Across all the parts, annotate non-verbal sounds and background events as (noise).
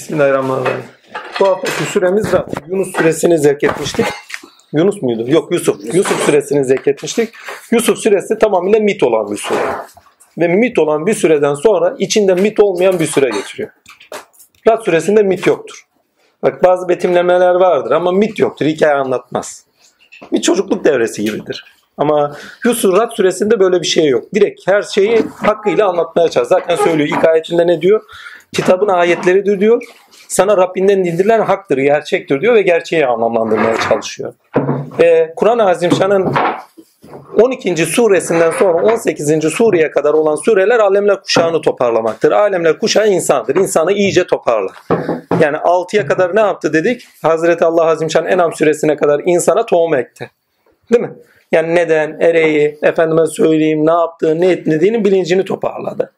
Bismillahirrahmanirrahim. Bu haftaki süremiz de Yunus suresini zevk etmiştik. Yunus muydu? Yok Yusuf. Yusuf suresini zevk etmiştik. Yusuf suresi tamamıyla mit olan bir sure. Ve mit olan bir süreden sonra içinde mit olmayan bir süre geçiriyor. Rad suresinde mit yoktur. Bak bazı betimlemeler vardır ama mit yoktur. Hikaye anlatmaz. Bir çocukluk devresi gibidir. Ama Yusuf Rad suresinde böyle bir şey yok. Direkt her şeyi hakkıyla anlatmaya çalışıyor. Zaten söylüyor. İlk ayetinde ne diyor? Kitabın ayetleridir diyor. Sana Rabbinden indirilen haktır, gerçektir diyor ve gerçeği anlamlandırmaya çalışıyor. Ve Kur'an-ı Azimşan'ın 12. suresinden sonra 18. sureye kadar olan sureler alemler kuşağını toparlamaktır. Alemler kuşağı insandır. İnsanı iyice toparlar. Yani 6'ya kadar ne yaptı dedik? Hazreti Allah Azimşan Enam suresine kadar insana tohum ekti. Değil mi? Yani neden, ereği, efendime söyleyeyim, ne yaptığı, ne etmediğinin bilincini toparladı.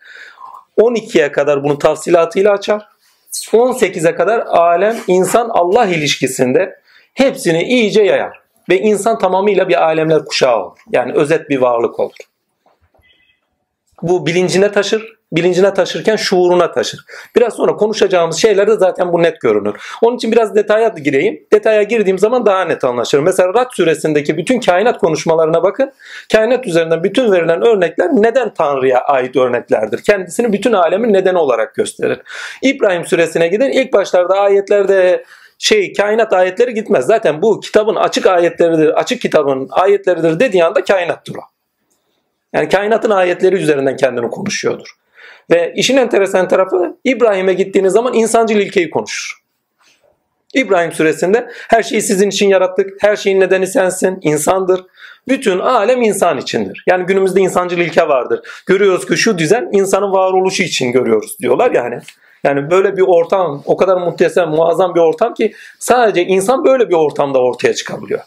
12'ye kadar bunu tafsilatıyla açar. 18'e kadar alem insan Allah ilişkisinde hepsini iyice yayar. Ve insan tamamıyla bir alemler kuşağı olur. Yani özet bir varlık olur. Bu bilincine taşır. Bilincine taşırken şuuruna taşır. Biraz sonra konuşacağımız şeylerde zaten bu net görünür. Onun için biraz detaya gireyim. Detaya girdiğim zaman daha net anlaşılır. Mesela Rad suresindeki bütün kainat konuşmalarına bakın. Kainat üzerinden bütün verilen örnekler neden Tanrı'ya ait örneklerdir. Kendisini bütün alemin nedeni olarak gösterir. İbrahim suresine gidin. İlk başlarda ayetlerde şey kainat ayetleri gitmez. Zaten bu kitabın açık ayetleridir, açık kitabın ayetleridir dediği anda kainattır o. Yani kainatın ayetleri üzerinden kendini konuşuyordur. Ve işin enteresan tarafı İbrahim'e gittiğiniz zaman insancıl ilkeyi konuşur. İbrahim suresinde her şeyi sizin için yarattık, her şeyin nedeni sensin, insandır. Bütün alem insan içindir. Yani günümüzde insancıl ilke vardır. Görüyoruz ki şu düzen insanın varoluşu için görüyoruz diyorlar yani. Yani böyle bir ortam o kadar muhteşem, muazzam bir ortam ki sadece insan böyle bir ortamda ortaya çıkabiliyor.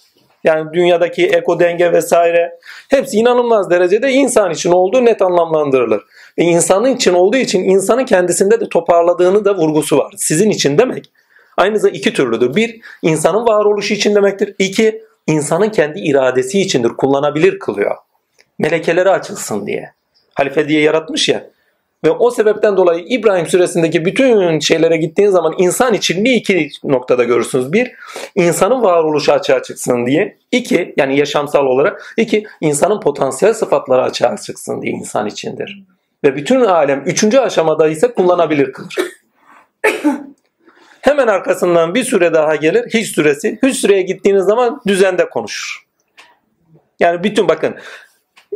Yani dünyadaki eko denge vesaire hepsi inanılmaz derecede insan için olduğu net anlamlandırılır. Ve insanın için olduğu için insanın kendisinde de toparladığını da vurgusu var. Sizin için demek aynı zamanda iki türlüdür. Bir, insanın varoluşu için demektir. İki, insanın kendi iradesi içindir. Kullanabilir kılıyor. Melekeleri açılsın diye. Halife diye yaratmış ya. Ve o sebepten dolayı İbrahim suresindeki bütün şeylere gittiğin zaman insan için bir iki noktada görürsünüz. Bir, insanın varoluşu açığa çıksın diye. İki, yani yaşamsal olarak. iki insanın potansiyel sıfatları açığa çıksın diye insan içindir. Ve bütün alem üçüncü aşamada ise kullanabilir kılır. (coughs) Hemen arkasından bir süre daha gelir. Hiç süresi. Hiç süreye gittiğiniz zaman düzende konuşur. Yani bütün bakın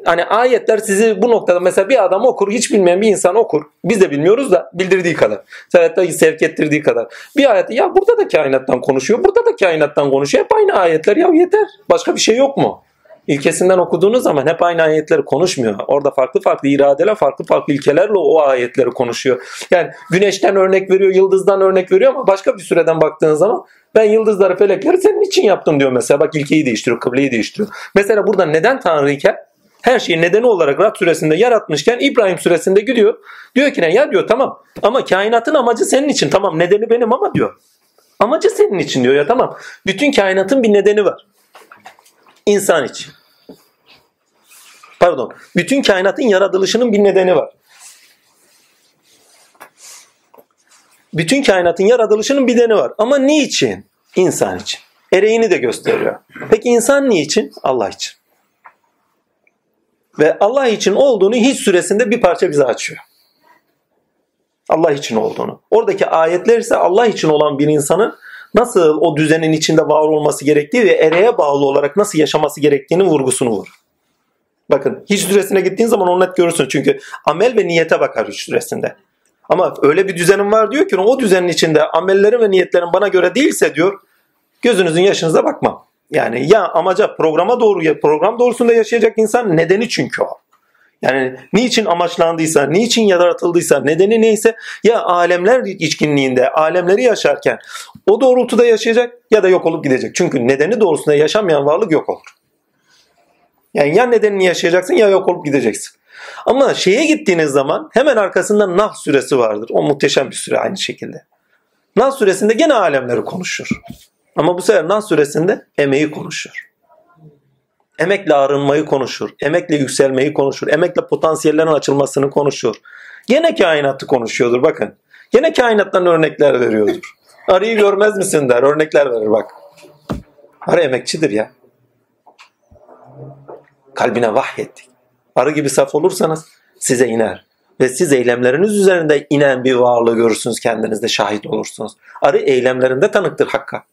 hani ayetler sizi bu noktada mesela bir adam okur hiç bilmeyen bir insan okur. Biz de bilmiyoruz da bildirdiği kadar. Hatta sevk ettirdiği kadar. Bir ayet ya burada da kainattan konuşuyor. Burada da kainattan konuşuyor. Hep aynı ayetler ya yeter. Başka bir şey yok mu? İlkesinden okuduğunuz zaman hep aynı ayetleri konuşmuyor. Orada farklı farklı iradeler, farklı farklı ilkelerle o ayetleri konuşuyor. Yani güneşten örnek veriyor, yıldızdan örnek veriyor ama başka bir süreden baktığın zaman ben yıldızları, felekleri senin için yaptım diyor mesela. Bak ilkeyi değiştiriyor, kıbleyi değiştiriyor. Mesela burada neden Tanrı iken her şeyi nedeni olarak Rad suresinde yaratmışken İbrahim suresinde gidiyor. Diyor ki ne ya diyor tamam ama kainatın amacı senin için tamam nedeni benim ama diyor. Amacı senin için diyor ya tamam. Bütün kainatın bir nedeni var. İnsan için. Pardon. Bütün kainatın yaratılışının bir nedeni var. Bütün kainatın yaratılışının bir nedeni var. Ama niçin? İnsan için. Ereğini de gösteriyor. Peki insan niçin? Allah için. Ve Allah için olduğunu hiç süresinde bir parça bize açıyor. Allah için olduğunu. Oradaki ayetler ise Allah için olan bir insanın nasıl o düzenin içinde var olması gerektiği ve ereğe bağlı olarak nasıl yaşaması gerektiğinin vurgusunu vurur. Bakın hiç süresine gittiğin zaman onu net görürsün. Çünkü amel ve niyete bakar hiç süresinde. Ama öyle bir düzenim var diyor ki o düzenin içinde amellerin ve niyetlerin bana göre değilse diyor gözünüzün yaşınıza bakmam. Yani ya amaca programa doğru ya program doğrusunda yaşayacak insan nedeni çünkü o. Yani niçin amaçlandıysa, niçin yaratıldıysa, nedeni neyse ya alemler içkinliğinde, alemleri yaşarken o doğrultuda yaşayacak ya da yok olup gidecek. Çünkü nedeni doğrusunda yaşamayan varlık yok olur. Yani ya nedenini yaşayacaksın ya yok olup gideceksin. Ama şeye gittiğiniz zaman hemen arkasında Nah suresi vardır. O muhteşem bir süre aynı şekilde. Nah suresinde gene alemleri konuşur. Ama bu sefer Nas suresinde emeği konuşur. Emekle arınmayı konuşur. Emekle yükselmeyi konuşur. Emekle potansiyellerin açılmasını konuşur. Gene kainatı konuşuyordur bakın. Gene kainattan örnekler veriyordur. Arıyı görmez misin der. Örnekler verir bak. Arı emekçidir ya. Kalbine vahyettik. Arı gibi saf olursanız size iner. Ve siz eylemleriniz üzerinde inen bir varlığı görürsünüz kendinizde şahit olursunuz. Arı eylemlerinde tanıktır Hakk'a.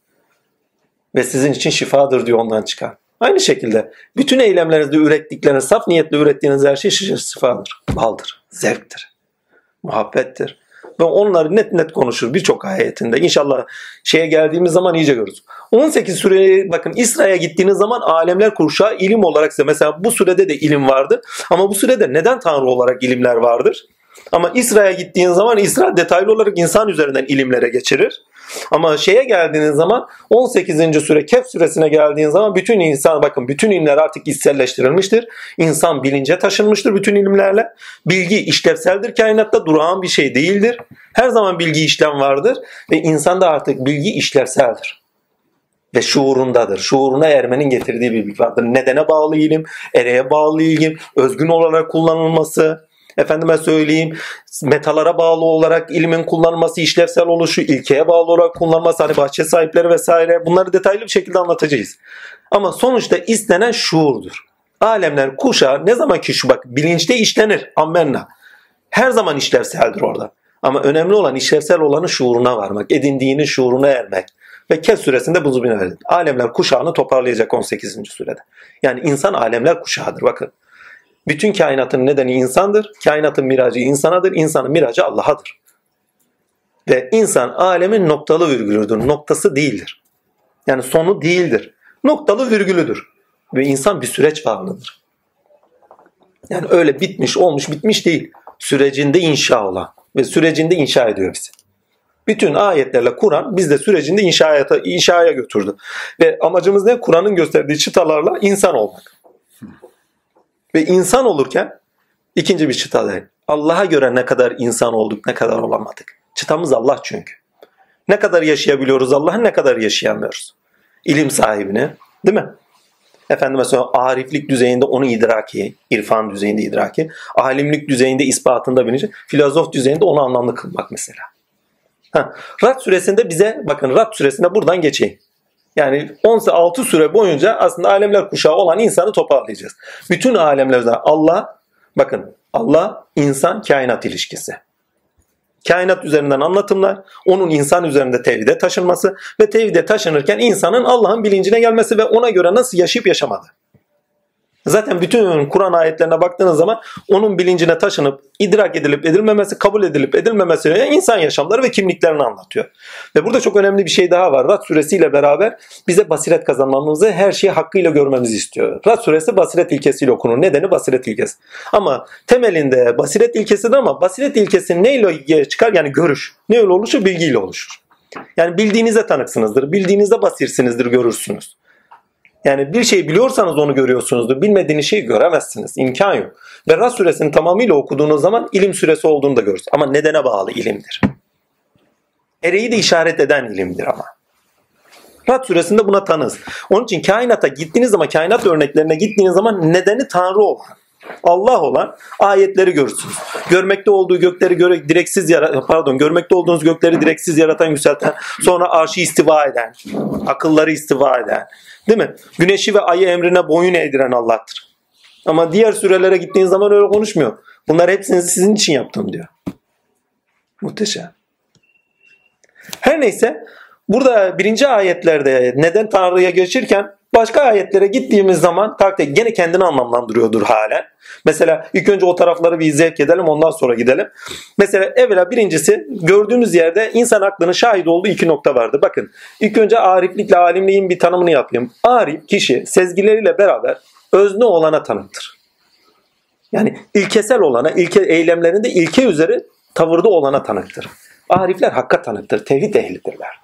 Ve sizin için şifadır diyor ondan çıkar. Aynı şekilde bütün eylemlerinizde ürettikleriniz, saf niyetle ürettiğiniz her şey şifadır, baldır, zevktir, muhabbettir. Ve onları net net konuşur birçok ayetinde. İnşallah şeye geldiğimiz zaman iyice görürüz. 18 süreye bakın İsra'ya gittiğiniz zaman alemler kurşağı ilim olarak size mesela bu sürede de ilim vardı. Ama bu sürede neden Tanrı olarak ilimler vardır? Ama İsra'ya gittiğin zaman İsra detaylı olarak insan üzerinden ilimlere geçirir. Ama şeye geldiğiniz zaman 18. süre Kehf süresine geldiğiniz zaman bütün insan bakın bütün ilimler artık içselleştirilmiştir. İnsan bilince taşınmıştır bütün ilimlerle. Bilgi işlevseldir kainatta durağan bir şey değildir. Her zaman bilgi işlem vardır ve insanda artık bilgi işlevseldir ve şuurundadır. Şuuruna ermenin getirdiği bir bilgi vardır. Nedene bağlı ilim, ereğe bağlı ilim, özgün olarak kullanılması, efendime söyleyeyim metalara bağlı olarak ilmin kullanılması, işlevsel oluşu, ilkeye bağlı olarak kullanılması, hani bahçe sahipleri vesaire bunları detaylı bir şekilde anlatacağız. Ama sonuçta istenen şuurdur. Alemler kuşağı ne zaman ki şu bak bilinçte işlenir. Ammenna. Her zaman işlevseldir orada. Ama önemli olan işlevsel olanı şuuruna varmak, edindiğini şuuruna ermek. Ve Kehf suresinde buzu bin Alemler kuşağını toparlayacak 18. sürede. Yani insan alemler kuşağıdır bakın. Bütün kainatın nedeni insandır. Kainatın miracı insanadır. İnsanın miracı Allah'adır. Ve insan alemin noktalı virgülüdür. Noktası değildir. Yani sonu değildir. Noktalı virgülüdür. Ve insan bir süreç varlığıdır. Yani öyle bitmiş olmuş bitmiş değil. Sürecinde inşa olan ve sürecinde inşa ediyor bizi. Bütün ayetlerle Kur'an bizde sürecinde inşaya, inşaya götürdü. Ve amacımız ne? Kur'an'ın gösterdiği çıtalarla insan olmak. Ve insan olurken ikinci bir çıta değil. Allah'a göre ne kadar insan olduk, ne kadar olamadık. Çıtamız Allah çünkü. Ne kadar yaşayabiliyoruz Allah'ı, ne kadar yaşayamıyoruz. İlim sahibini, değil mi? Efendim mesela ariflik düzeyinde onu idraki, irfan düzeyinde idraki, alimlik düzeyinde ispatında bilinci, filozof düzeyinde onu anlamlı kılmak mesela. Ha, Rad süresinde bize, bakın Rad süresinde buradan geçeyim. Yani 16 süre boyunca aslında alemler kuşağı olan insanı toparlayacağız. Bütün alemlerde Allah, bakın Allah, insan, kainat ilişkisi. Kainat üzerinden anlatımlar, onun insan üzerinde tevhide taşınması ve tevhide taşınırken insanın Allah'ın bilincine gelmesi ve ona göre nasıl yaşayıp yaşamadı. Zaten bütün Kur'an ayetlerine baktığınız zaman onun bilincine taşınıp idrak edilip edilmemesi, kabul edilip edilmemesi insan yaşamları ve kimliklerini anlatıyor. Ve burada çok önemli bir şey daha var. Rad suresiyle beraber bize basiret kazanmamızı, her şeyi hakkıyla görmemizi istiyor. Rad suresi basiret ilkesiyle okunur. Nedeni basiret ilkesi. Ama temelinde basiret ilkesidir ama basiret ilkesi neyle çıkar? Yani görüş. Ne öyle oluşur? Bilgiyle oluşur. Yani bildiğinize tanıksınızdır. Bildiğinizde basirsinizdir, görürsünüz. Yani bir şey biliyorsanız onu görüyorsunuzdur. Bilmediğiniz şeyi göremezsiniz. İmkan yok. Ras suresini tamamıyla okuduğunuz zaman ilim süresi olduğunu da görürsünüz. Ama nedene bağlı ilimdir. Ereği de işaret eden ilimdir ama. Rad suresinde buna tanız. Onun için kainata gittiğiniz zaman, kainat örneklerine gittiğiniz zaman nedeni Tanrı olan, Allah olan ayetleri görürsünüz. Görmekte olduğu gökleri göre direksiz yaratan, pardon, görmekte olduğunuz gökleri direksiz yaratan, yükselten, sonra arşı istiva eden, akılları istiva eden, Değil mi? Güneşi ve ayı emrine boyun eğdiren Allah'tır. Ama diğer sürelere gittiğin zaman öyle konuşmuyor. Bunlar hepsini sizin için yaptım diyor. Muhteşem. Her neyse burada birinci ayetlerde neden Tanrı'ya geçirken başka ayetlere gittiğimiz zaman takdir gene kendini anlamlandırıyordur halen. Mesela ilk önce o tarafları bir zevk edelim ondan sonra gidelim. Mesela evvela birincisi gördüğümüz yerde insan aklının şahit olduğu iki nokta vardı. Bakın ilk önce ariflikle alimliğin bir tanımını yapayım. Arif kişi sezgileriyle beraber özne olana tanıktır. Yani ilkesel olana, ilke eylemlerinde ilke üzeri tavırda olana tanıktır. Arifler hakka tanıktır, tevhid ehlidirler.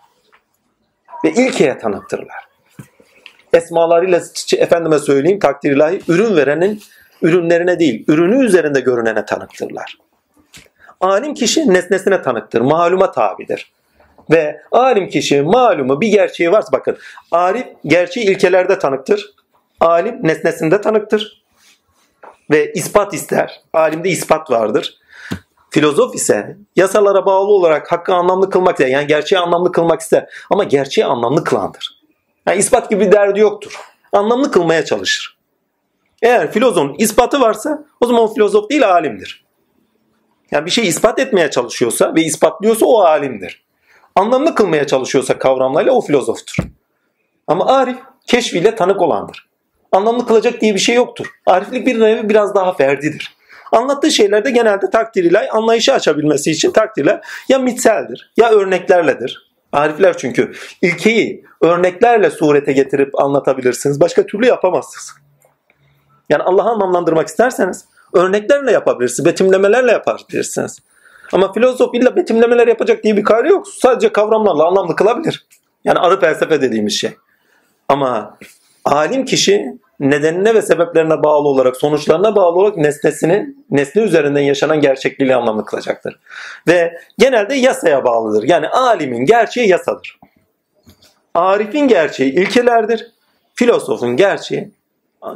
Ve ilkeye tanıktırlar. Esmalarıyla efendime söyleyeyim takdir ilahi ürün verenin ürünlerine değil, ürünü üzerinde görünene tanıktırlar. Alim kişi nesnesine tanıktır, maluma tabidir. Ve alim kişi malumu bir gerçeği varsa bakın arif gerçeği ilkelerde tanıktır. Alim nesnesinde tanıktır. Ve ispat ister. Alimde ispat vardır. Filozof ise yasalara bağlı olarak hakkı anlamlı kılmak ister. Yani gerçeği anlamlı kılmak ister. Ama gerçeği anlamlı kılandır. Yani ispat gibi bir derdi yoktur. Anlamlı kılmaya çalışır. Eğer filozofun ispatı varsa o zaman o filozof değil alimdir. Yani bir şey ispat etmeye çalışıyorsa ve ispatlıyorsa o alimdir. Anlamlı kılmaya çalışıyorsa kavramlarıyla o filozoftur. Ama arif keşfiyle tanık olandır. Anlamlı kılacak diye bir şey yoktur. Ariflik bir nevi biraz daha ferdidir. Anlattığı şeylerde genelde takdir ile anlayışı açabilmesi için takdirle ya mitseldir ya örneklerledir. Arifler çünkü ilkeyi örneklerle surete getirip anlatabilirsiniz. Başka türlü yapamazsınız. Yani Allah'ı anlamlandırmak isterseniz örneklerle yapabilirsiniz, betimlemelerle yapabilirsiniz. Ama filozof illa betimlemeler yapacak diye bir kaydı yok. Sadece kavramlarla anlamlı kılabilir. Yani arı felsefe dediğimiz şey. Ama alim kişi nedenine ve sebeplerine bağlı olarak, sonuçlarına bağlı olarak nesnesini, nesne üzerinden yaşanan gerçekliğiyle anlamlı kılacaktır. Ve genelde yasaya bağlıdır. Yani alimin gerçeği yasadır. Arif'in gerçeği ilkelerdir. Filosofun gerçeği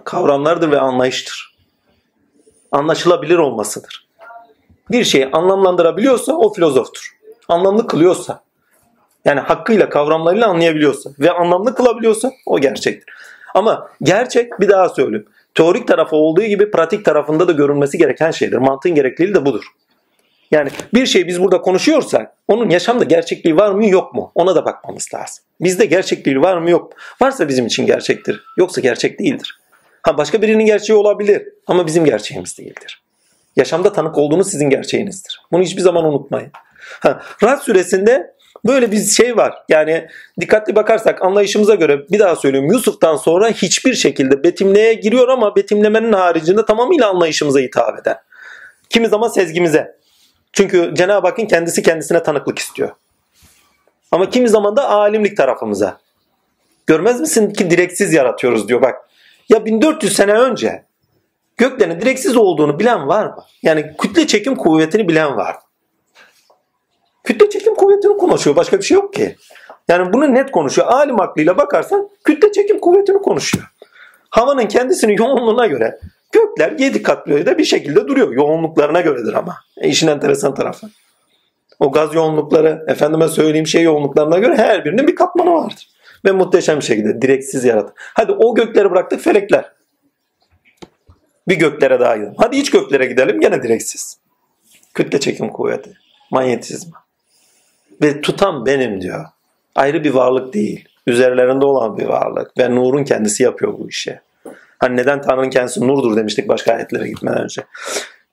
kavramlardır ve anlayıştır. Anlaşılabilir olmasıdır. Bir şeyi anlamlandırabiliyorsa o filozoftur. Anlamlı kılıyorsa, yani hakkıyla kavramlarıyla anlayabiliyorsa ve anlamlı kılabiliyorsa o gerçektir. Ama gerçek bir daha söyleyeyim. Teorik tarafı olduğu gibi pratik tarafında da görülmesi gereken şeydir. Mantığın gerekliliği de budur. Yani bir şey biz burada konuşuyorsak onun yaşamda gerçekliği var mı yok mu ona da bakmamız lazım. Bizde gerçekliği var mı yok mu? Varsa bizim için gerçektir. Yoksa gerçek değildir. Ha başka birinin gerçeği olabilir ama bizim gerçeğimiz değildir. Yaşamda tanık olduğunuz sizin gerçeğinizdir. Bunu hiçbir zaman unutmayın. Ha, Rad suresinde Böyle bir şey var. Yani dikkatli bakarsak anlayışımıza göre bir daha söylüyorum Yusuf'tan sonra hiçbir şekilde betimleye giriyor ama betimlemenin haricinde tamamıyla anlayışımıza hitap eden. Kimi zaman sezgimize. Çünkü Cenab-ı Hakk'ın kendisi kendisine tanıklık istiyor. Ama kimi zaman da alimlik tarafımıza. Görmez misin ki direksiz yaratıyoruz diyor bak. Ya 1400 sene önce göklerin direksiz olduğunu bilen var mı? Yani kütle çekim kuvvetini bilen var mı? Kütle çekim kuvvetini konuşuyor. Başka bir şey yok ki. Yani bunu net konuşuyor. Alim aklıyla bakarsan kütle çekim kuvvetini konuşuyor. Havanın kendisinin yoğunluğuna göre gökler 7 katlı bir şekilde duruyor. Yoğunluklarına göredir ama. E işin enteresan tarafı. O gaz yoğunlukları, efendime söyleyeyim şey yoğunluklarına göre her birinin bir katmanı vardır. Ve muhteşem bir şekilde direksiz yaratır. Hadi o gökleri bıraktık felekler. Bir göklere daha gidelim. Hadi iç göklere gidelim gene direksiz. Kütle çekim kuvveti. Manyetizma. Ve tutan benim diyor. Ayrı bir varlık değil. Üzerlerinde olan bir varlık. Ve nurun kendisi yapıyor bu işi. Hani neden Tanrı'nın kendisi nurdur demiştik başka ayetlere gitmeden önce.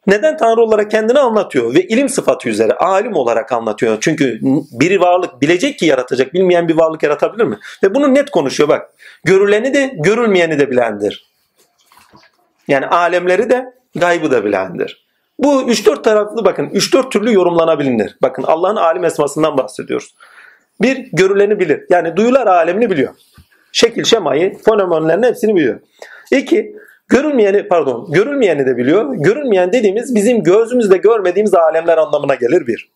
Neden Tanrı olarak kendini anlatıyor ve ilim sıfatı üzere alim olarak anlatıyor. Çünkü bir varlık bilecek ki yaratacak, bilmeyen bir varlık yaratabilir mi? Ve bunu net konuşuyor bak. Görüleni de görülmeyeni de bilendir. Yani alemleri de gaybı da bilendir. Bu 3-4 taraflı bakın 3-4 türlü yorumlanabilir. Bakın Allah'ın alim esmasından bahsediyoruz. Bir görüleni bilir. Yani duyular alemini biliyor. Şekil şemayı, fenomenlerin hepsini biliyor. İki, görülmeyeni pardon görülmeyeni de biliyor. Görülmeyen dediğimiz bizim gözümüzle görmediğimiz alemler anlamına gelir bir.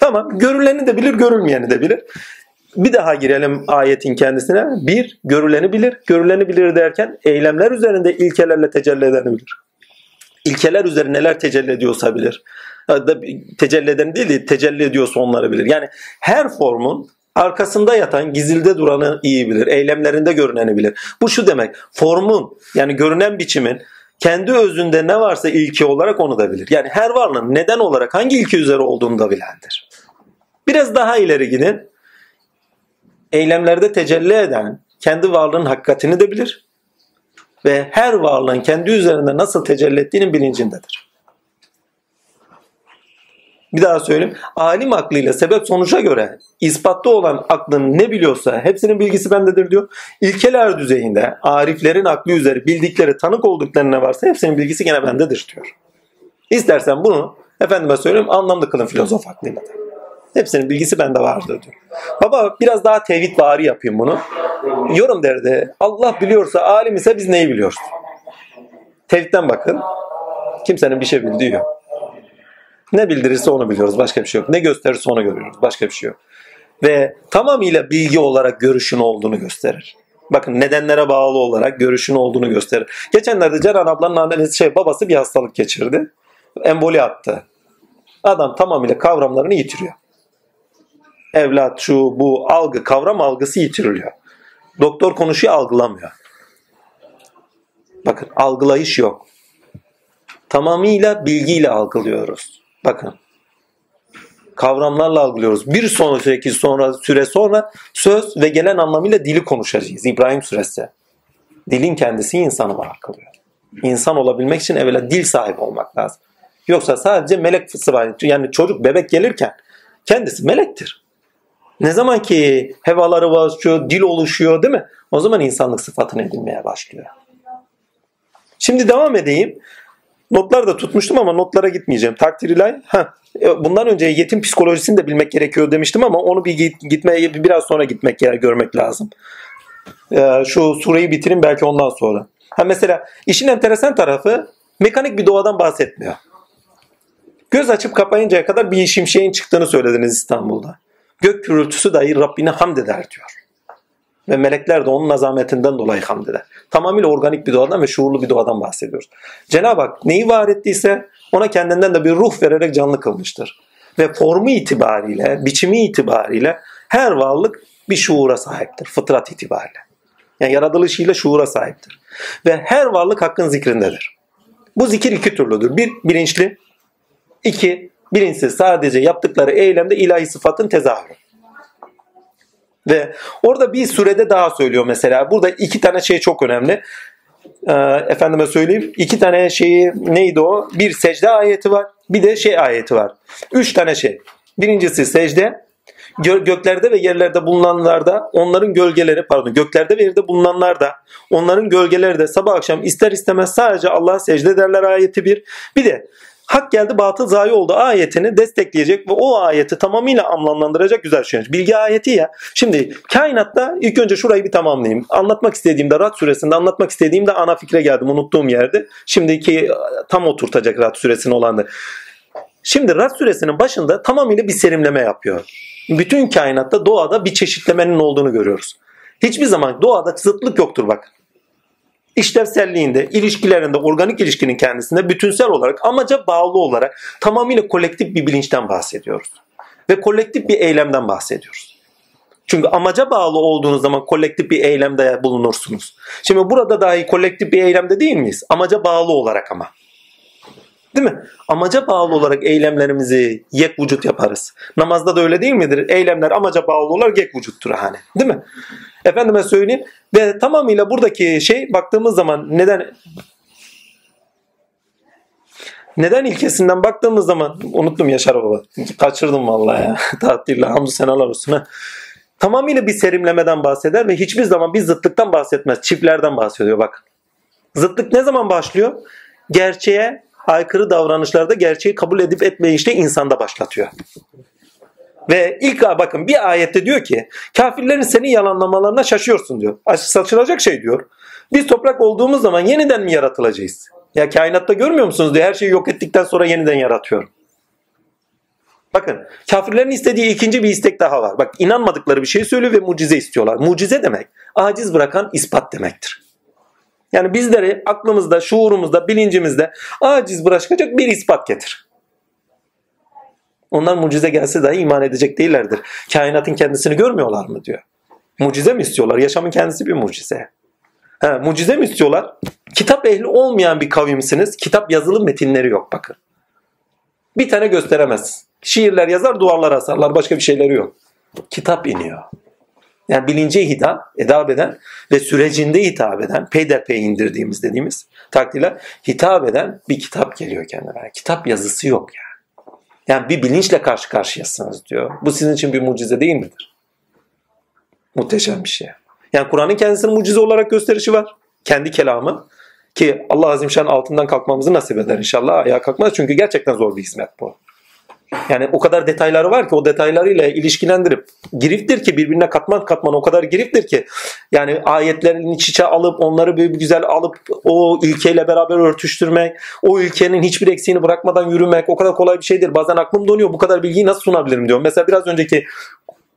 Tamam görüleni de bilir, görülmeyeni de bilir. Bir daha girelim ayetin kendisine. Bir, görüleni bilir. Görüleni bilir derken eylemler üzerinde ilkelerle tecelli edeni bilir ilkeler üzerine neler tecelli ediyorsa bilir. Tecelli eden değil de tecelli ediyorsa onları bilir. Yani her formun arkasında yatan gizilde duranı iyi bilir. Eylemlerinde görüneni bilir. Bu şu demek. Formun yani görünen biçimin kendi özünde ne varsa ilke olarak onu da bilir. Yani her varlığın neden olarak hangi ilke üzere olduğunu da bilendir. Biraz daha ileri gidin. Eylemlerde tecelli eden kendi varlığın hakikatini de bilir ve her varlığın kendi üzerinde nasıl tecelli ettiğinin bilincindedir. Bir daha söyleyeyim. Alim aklıyla sebep sonuca göre ispatta olan aklın ne biliyorsa hepsinin bilgisi bendedir diyor. İlkeler düzeyinde ariflerin aklı üzeri bildikleri tanık oldukları ne varsa hepsinin bilgisi gene bendedir diyor. İstersen bunu efendime söyleyeyim anlamlı kılın filozof aklıyla da. Hepsinin bilgisi bende vardır diyor. Baba biraz daha tevhid vari yapayım bunu. Yorum derdi. Allah biliyorsa, alim ise biz neyi biliyoruz? Tevhidden bakın. Kimsenin bir şey bildiği yok. Ne bildirirse onu biliyoruz. Başka bir şey yok. Ne gösterirse onu görüyoruz. Başka bir şey yok. Ve tamamıyla bilgi olarak görüşün olduğunu gösterir. Bakın nedenlere bağlı olarak görüşün olduğunu gösterir. Geçenlerde Ceren ablanın annesi şey babası bir hastalık geçirdi. Emboli attı. Adam tamamıyla kavramlarını yitiriyor. Evlat, şu, bu, algı, kavram algısı yitiriliyor. Doktor konuşuyor algılamıyor. Bakın algılayış yok. Tamamıyla bilgiyle algılıyoruz. Bakın kavramlarla algılıyoruz. Bir sonraki sonra süre sonra söz ve gelen anlamıyla dili konuşacağız. İbrahim suresi. Dilin kendisi insanı var kılıyor. İnsan olabilmek için evvela dil sahibi olmak lazım. Yoksa sadece melek sıfatı yani çocuk bebek gelirken kendisi melektir. Ne zaman ki hevaları başlıyor, dil oluşuyor değil mi? O zaman insanlık sıfatını edinmeye başlıyor. Şimdi devam edeyim. Notlar da tutmuştum ama notlara gitmeyeceğim. Takdir ilahi. Heh. E, bundan önce yetim psikolojisini de bilmek gerekiyor demiştim ama onu bir gitmeye biraz sonra gitmek yer görmek lazım. Ee, şu sureyi bitirin belki ondan sonra. Ha mesela işin enteresan tarafı mekanik bir doğadan bahsetmiyor. Göz açıp kapayıncaya kadar bir şimşeğin çıktığını söylediniz İstanbul'da. Gök gürültüsü dahi Rabbine hamd eder diyor. Ve melekler de onun azametinden dolayı hamd eder. Tamamıyla organik bir doğadan ve şuurlu bir doğadan bahsediyoruz. Cenab-ı Hak neyi var ettiyse ona kendinden de bir ruh vererek canlı kılmıştır. Ve formu itibariyle, biçimi itibariyle her varlık bir şuura sahiptir. Fıtrat itibariyle. Yani yaratılışıyla şuura sahiptir. Ve her varlık hakkın zikrindedir. Bu zikir iki türlüdür. Bir, bilinçli. iki bilinçsiz. Sadece yaptıkları eylemde ilahi sıfatın tezahürü. Ve orada bir sürede daha söylüyor mesela. Burada iki tane şey çok önemli. Ee, efendime söyleyeyim. iki tane şeyi neydi o? Bir secde ayeti var. Bir de şey ayeti var. Üç tane şey. Birincisi secde. Göklerde ve yerlerde bulunanlarda onların gölgeleri pardon göklerde ve yerde bulunanlar da onların gölgeleri de sabah akşam ister istemez sadece Allah'a secde ederler ayeti bir. Bir de Hak geldi batıl zayi oldu ayetini destekleyecek ve o ayeti tamamıyla anlamlandıracak güzel şey. Bilgi ayeti ya. Şimdi kainatta ilk önce şurayı bir tamamlayayım. Anlatmak istediğimde Rad suresinde anlatmak istediğimde ana fikre geldim. Unuttuğum yerde. Şimdiki tam oturtacak Rad suresini olandı. Şimdi Rad suresinin başında tamamıyla bir serimleme yapıyor. Bütün kainatta doğada bir çeşitlemenin olduğunu görüyoruz. Hiçbir zaman doğada zıtlık yoktur bak işlevselliğinde, ilişkilerinde, organik ilişkinin kendisinde bütünsel olarak amaca bağlı olarak tamamıyla kolektif bir bilinçten bahsediyoruz. Ve kolektif bir eylemden bahsediyoruz. Çünkü amaca bağlı olduğunuz zaman kolektif bir eylemde bulunursunuz. Şimdi burada dahi kolektif bir eylemde değil miyiz? Amaca bağlı olarak ama. Değil mi? Amaca bağlı olarak eylemlerimizi yek vücut yaparız. Namazda da öyle değil midir? Eylemler amaca bağlı olarak yek vücuttur hani. Değil mi? Efendime söyleyeyim ve tamamıyla buradaki şey baktığımız zaman neden neden ilkesinden baktığımız zaman unuttum Yaşar Baba. Kaçırdım vallahi ya. (laughs) Tatille hamdü senalar olsun. Ha. Tamamıyla bir serimlemeden bahseder ve hiçbir zaman bir zıtlıktan bahsetmez. Çiftlerden bahsediyor bak. Zıtlık ne zaman başlıyor? Gerçeğe aykırı davranışlarda gerçeği kabul edip etmeyişte insanda başlatıyor. Ve ilk bakın bir ayette diyor ki kafirlerin seni yalanlamalarına şaşıyorsun diyor. Saçılacak şey diyor. Biz toprak olduğumuz zaman yeniden mi yaratılacağız? Ya kainatta görmüyor musunuz diyor. Her şeyi yok ettikten sonra yeniden yaratıyor. Bakın kafirlerin istediği ikinci bir istek daha var. Bak inanmadıkları bir şey söylüyor ve mucize istiyorlar. Mucize demek aciz bırakan ispat demektir. Yani bizleri aklımızda, şuurumuzda, bilincimizde aciz bırakacak bir ispat getir. Onlar mucize gelse dahi iman edecek değillerdir. Kainatın kendisini görmüyorlar mı diyor. Mucize mi istiyorlar? Yaşamın kendisi bir mucize. Ha, mucize mi istiyorlar? Kitap ehli olmayan bir kavimsiniz. Kitap yazılı metinleri yok bakın. Bir tane gösteremez. Şiirler yazar, duvarlara asarlar. Başka bir şeyleri yok. Kitap iniyor. Yani bilince hitap, edab eden ve sürecinde hitap eden, peyderpey indirdiğimiz dediğimiz takdirler hitap eden bir kitap geliyor kendine. Yani kitap yazısı yok yani. Yani bir bilinçle karşı karşıyasınız diyor. Bu sizin için bir mucize değil midir? Muhteşem bir şey. Yani Kur'an'ın kendisini mucize olarak gösterişi var. Kendi kelamı. Ki Allah Azimşan altından kalkmamızı nasip eder inşallah. Ayağa kalkmaz çünkü gerçekten zor bir hizmet bu. Yani o kadar detayları var ki o detaylarıyla ilişkilendirip giriftir ki birbirine katman katman o kadar giriftir ki yani ayetlerin iç içe alıp onları bir güzel alıp o ülkeyle beraber örtüştürmek, o ülkenin hiçbir eksiğini bırakmadan yürümek o kadar kolay bir şeydir. Bazen aklım donuyor bu kadar bilgiyi nasıl sunabilirim diyor. Mesela biraz önceki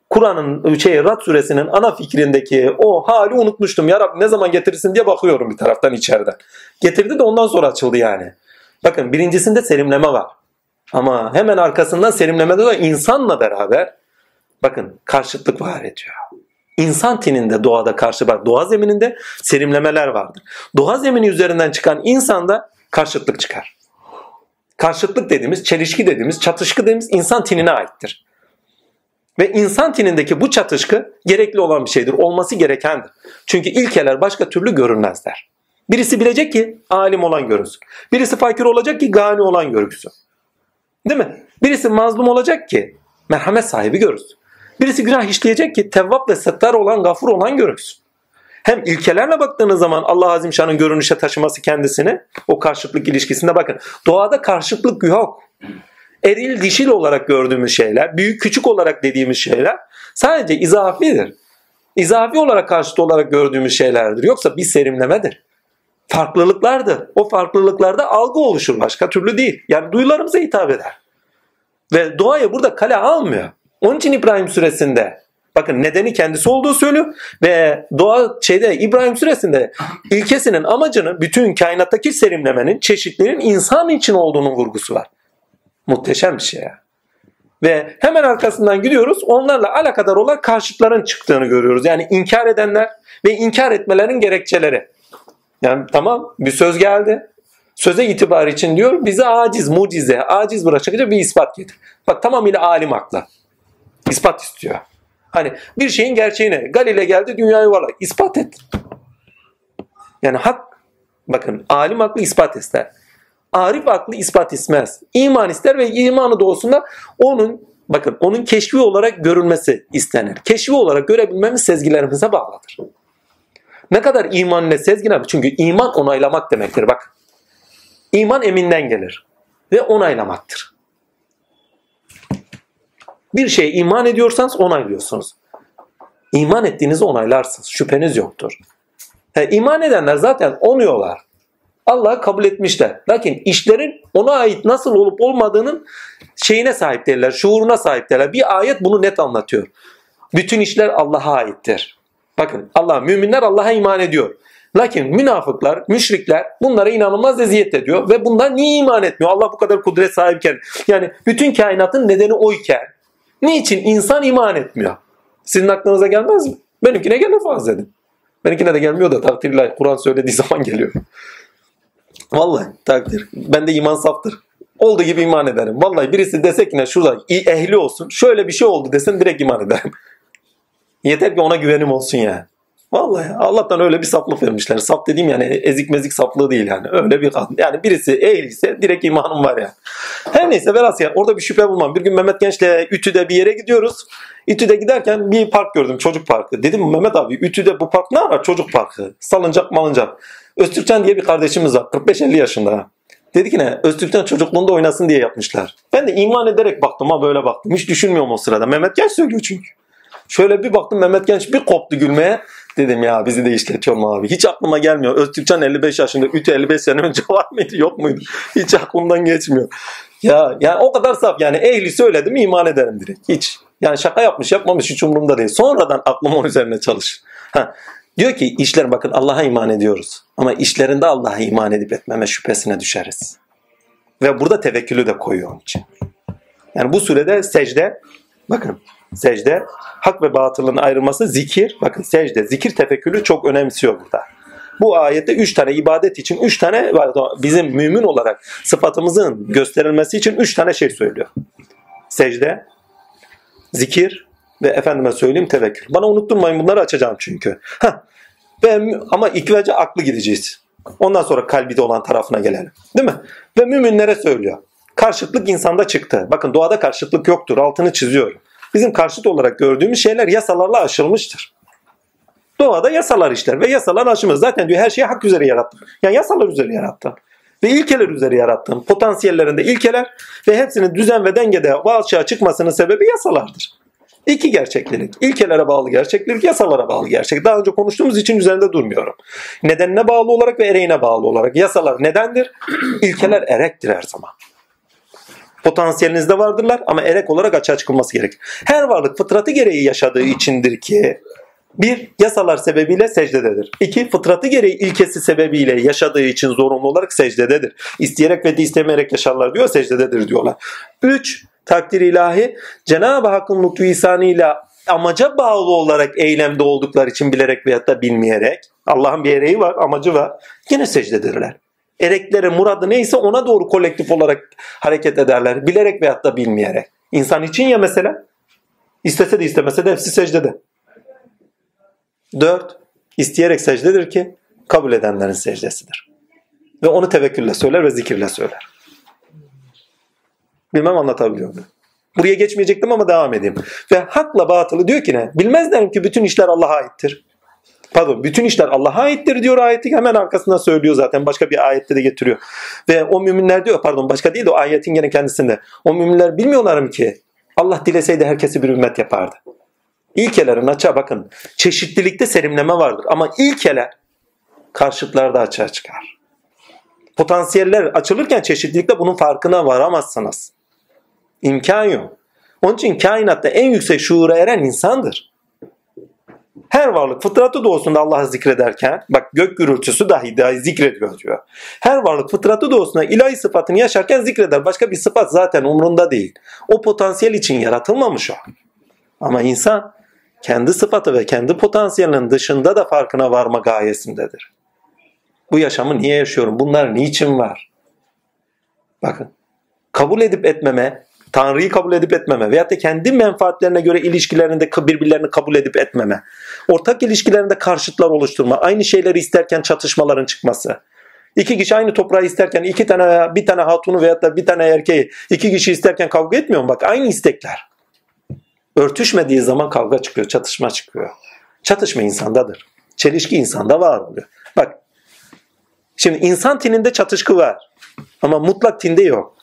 Kur'an'ın şey Rad suresinin ana fikrindeki o hali unutmuştum. Ya Rabbi ne zaman getirirsin diye bakıyorum bir taraftan içeriden. Getirdi de ondan sonra açıldı yani. Bakın birincisinde selimleme var. Ama hemen arkasından serimlemede de insanla beraber bakın karşıtlık var ediyor. İnsan tininde doğada karşı bak doğa zemininde serimlemeler vardır. Doğa zemini üzerinden çıkan insanda karşıtlık çıkar. Karşıtlık dediğimiz, çelişki dediğimiz, çatışkı dediğimiz insan tinine aittir. Ve insan tinindeki bu çatışkı gerekli olan bir şeydir. Olması gerekendir. Çünkü ilkeler başka türlü görünmezler. Birisi bilecek ki alim olan görünsün. Birisi fakir olacak ki gani olan görünsün. Değil mi? Birisi mazlum olacak ki merhamet sahibi görürsün. Birisi günah işleyecek ki tevvap ve settar olan, gafur olan görürsün. Hem ilkelerle baktığınız zaman Allah Azim Şan'ın görünüşe taşıması kendisini o karşıtlık ilişkisinde bakın. Doğada karşıtlık yok. Eril dişil olarak gördüğümüz şeyler, büyük küçük olarak dediğimiz şeyler sadece izafidir. İzafi olarak karşıt olarak gördüğümüz şeylerdir. Yoksa bir serimlemedir. Farklılıklardır. O farklılıklarda algı oluşur başka türlü değil. Yani duyularımıza hitap eder. Ve doğaya burada kale almıyor. Onun için İbrahim suresinde bakın nedeni kendisi olduğu söylüyor ve doğa şeyde İbrahim suresinde ilkesinin amacını bütün kainattaki serimlemenin çeşitliliğin insan için olduğunun vurgusu var. Muhteşem bir şey ya. Ve hemen arkasından gidiyoruz. Onlarla alakadar olan karşıtların çıktığını görüyoruz. Yani inkar edenler ve inkar etmelerin gerekçeleri. Yani tamam bir söz geldi. Söze itibar için diyor bize aciz, mucize, aciz bırakınca bir ispat getir. Bak tamamıyla alim akla. İspat istiyor. Hani bir şeyin gerçeğini Galile geldi dünyayı yuvarlak. ispat et. Yani hak bakın alim aklı ispat ister. Arif aklı ispat istemez. İman ister ve imanı doğusunda onun bakın onun keşfi olarak görülmesi istenir. Keşfi olarak görebilmemiz sezgilerimize bağlıdır. Ne kadar iman ile sezgiler? Çünkü iman onaylamak demektir bak. İman eminden gelir ve onaylamaktır. Bir şeye iman ediyorsanız onaylıyorsunuz. İman ettiğinizi onaylarsınız. Şüpheniz yoktur. He, iman edenler zaten onuyorlar. Allah kabul etmişler. Lakin işlerin ona ait nasıl olup olmadığının şeyine sahip değiller, şuuruna sahip değiller. Bir ayet bunu net anlatıyor. Bütün işler Allah'a aittir. Bakın Allah müminler Allah'a iman ediyor. Lakin münafıklar, müşrikler bunlara inanılmaz eziyet ediyor ve bundan niye iman etmiyor? Allah bu kadar kudret sahipken yani bütün kainatın nedeni oyken niçin insan iman etmiyor? Sizin aklınıza gelmez mi? Benimkine gelir fazla edin. Benimkine de gelmiyor da takdirle Kur'an söylediği (laughs) zaman geliyor. Vallahi takdir. Bende iman saftır. Olduğu gibi iman ederim. Vallahi birisi desek yine şurada ehli olsun. Şöyle bir şey oldu desin direkt iman ederim. Yeter ki ona güvenim olsun yani. Vallahi Allah'tan öyle bir saplık vermişler. Sap dediğim yani ezik mezik saplığı değil yani. Öyle bir kadın. Yani birisi ehliyse direkt imanım var yani. Her neyse velhasıl yani orada bir şüphe bulmam. Bir gün Mehmet Genç'le Ütü'de bir yere gidiyoruz. Ütü'de giderken bir park gördüm çocuk parkı. Dedim Mehmet abi Ütü'de bu park ne var? Çocuk parkı. Salıncak malıncak. Öztürkcan diye bir kardeşimiz var. 45-50 yaşında. Dedi ki ne? Öztürkcan çocukluğunda oynasın diye yapmışlar. Ben de iman ederek baktım ha böyle baktım. Hiç düşünmüyorum o sırada. Mehmet Genç söylüyor çünkü. Şöyle bir baktım Mehmet Genç bir koptu gülmeye. Dedim ya bizi de işletiyorum abi. Hiç aklıma gelmiyor. Öztürkcan 55 yaşında. Ütü 55 sene önce var mıydı yok muydu? Hiç aklımdan geçmiyor. Ya yani o kadar saf yani ehli söyledim iman ederim direkt. Hiç. Yani şaka yapmış yapmamış hiç umurumda değil. Sonradan aklım onun üzerine çalışır. Ha. Diyor ki işler bakın Allah'a iman ediyoruz. Ama işlerinde Allah'a iman edip etmeme şüphesine düşeriz. Ve burada tevekkülü de koyuyor onun için. Yani bu sürede secde bakın secde hak ve batılın ayrılması zikir. Bakın secde zikir tefekkülü çok önemsiyor burada. Bu ayette üç tane ibadet için üç tane bizim mümin olarak sıfatımızın gösterilmesi için üç tane şey söylüyor. Secde, zikir ve efendime söyleyeyim tevekkül. Bana unutturmayın bunları açacağım çünkü. Heh. Ve, ama ilk önce aklı gideceğiz. Ondan sonra kalbi de olan tarafına gelelim. Değil mi? Ve müminlere söylüyor. Karşıtlık insanda çıktı. Bakın doğada karşıtlık yoktur. Altını çiziyorum. Bizim karşıt olarak gördüğümüz şeyler yasalarla aşılmıştır. Doğada yasalar işler ve yasalar aşılmaz. Zaten diyor her şeyi hak üzere yarattım. Yani yasalar üzere yarattım. Ve ilkeler üzere yarattım. Potansiyellerinde ilkeler ve hepsinin düzen ve dengede açığa çıkmasının sebebi yasalardır. İki gerçeklik. İlkelere bağlı gerçeklik, yasalara bağlı gerçek. Daha önce konuştuğumuz için üzerinde durmuyorum. Nedenine bağlı olarak ve ereğine bağlı olarak. Yasalar nedendir? (clears throat) İlkeler erektir her zaman. Potansiyelinizde vardırlar ama erek olarak açığa çıkılması gerek. Her varlık fıtratı gereği yaşadığı içindir ki Bir, yasalar sebebiyle secdededir. İki, fıtratı gereği ilkesi sebebiyle yaşadığı için zorunlu olarak secdededir. İsteyerek ve istemeyerek yaşarlar diyor, secdededir diyorlar. Üç, takdir ilahi Cenab-ı Hakk'ın lütfu ihsanıyla amaca bağlı olarak eylemde oldukları için bilerek veyahut da bilmeyerek Allah'ın bir ereği var, amacı var. Yine secdedirler. Erekleri, muradı neyse ona doğru kolektif olarak hareket ederler. Bilerek veyahut da bilmeyerek. İnsan için ya mesela istese de istemese de hepsi secdede. Dört, isteyerek secdedir ki kabul edenlerin secdesidir. Ve onu tevekkülle söyler ve zikirle söyler. Bilmem anlatabiliyor muyum? Buraya geçmeyecektim ama devam edeyim. Ve hakla batılı diyor ki ne? Bilmezler ki bütün işler Allah'a aittir. Pardon bütün işler Allah'a aittir diyor ayeti hemen arkasından söylüyor zaten başka bir ayette de getiriyor. Ve o müminler diyor pardon başka değil de o ayetin gene kendisinde. O müminler bilmiyorlar mı ki Allah dileseydi herkesi bir ümmet yapardı. İlkelerin açığa bakın. Çeşitlilikte serimleme vardır ama ilkeler karşıtlarda açığa çıkar. Potansiyeller açılırken çeşitlilikte bunun farkına varamazsınız. İmkan yok. Onun için kainatta en yüksek şuura eren insandır. Her varlık fıtratı doğusunda Allah'ı zikrederken bak gök gürültüsü dahi dahi zikrediyor diyor. Her varlık fıtratı doğusunda ilahi sıfatını yaşarken zikreder. Başka bir sıfat zaten umrunda değil. O potansiyel için yaratılmamış o. Ama insan kendi sıfatı ve kendi potansiyelinin dışında da farkına varma gayesindedir. Bu yaşamı niye yaşıyorum? Bunlar niçin var? Bakın kabul edip etmeme Tanrı'yı kabul edip etmeme veyahut da kendi menfaatlerine göre ilişkilerinde birbirlerini kabul edip etmeme. Ortak ilişkilerinde karşıtlar oluşturma. Aynı şeyleri isterken çatışmaların çıkması. İki kişi aynı toprağı isterken iki tane bir tane hatunu veyahut da bir tane erkeği iki kişi isterken kavga etmiyor mu? Bak aynı istekler. Örtüşmediği zaman kavga çıkıyor, çatışma çıkıyor. Çatışma insandadır. Çelişki insanda var oluyor. Bak şimdi insan tininde çatışkı var. Ama mutlak tinde yok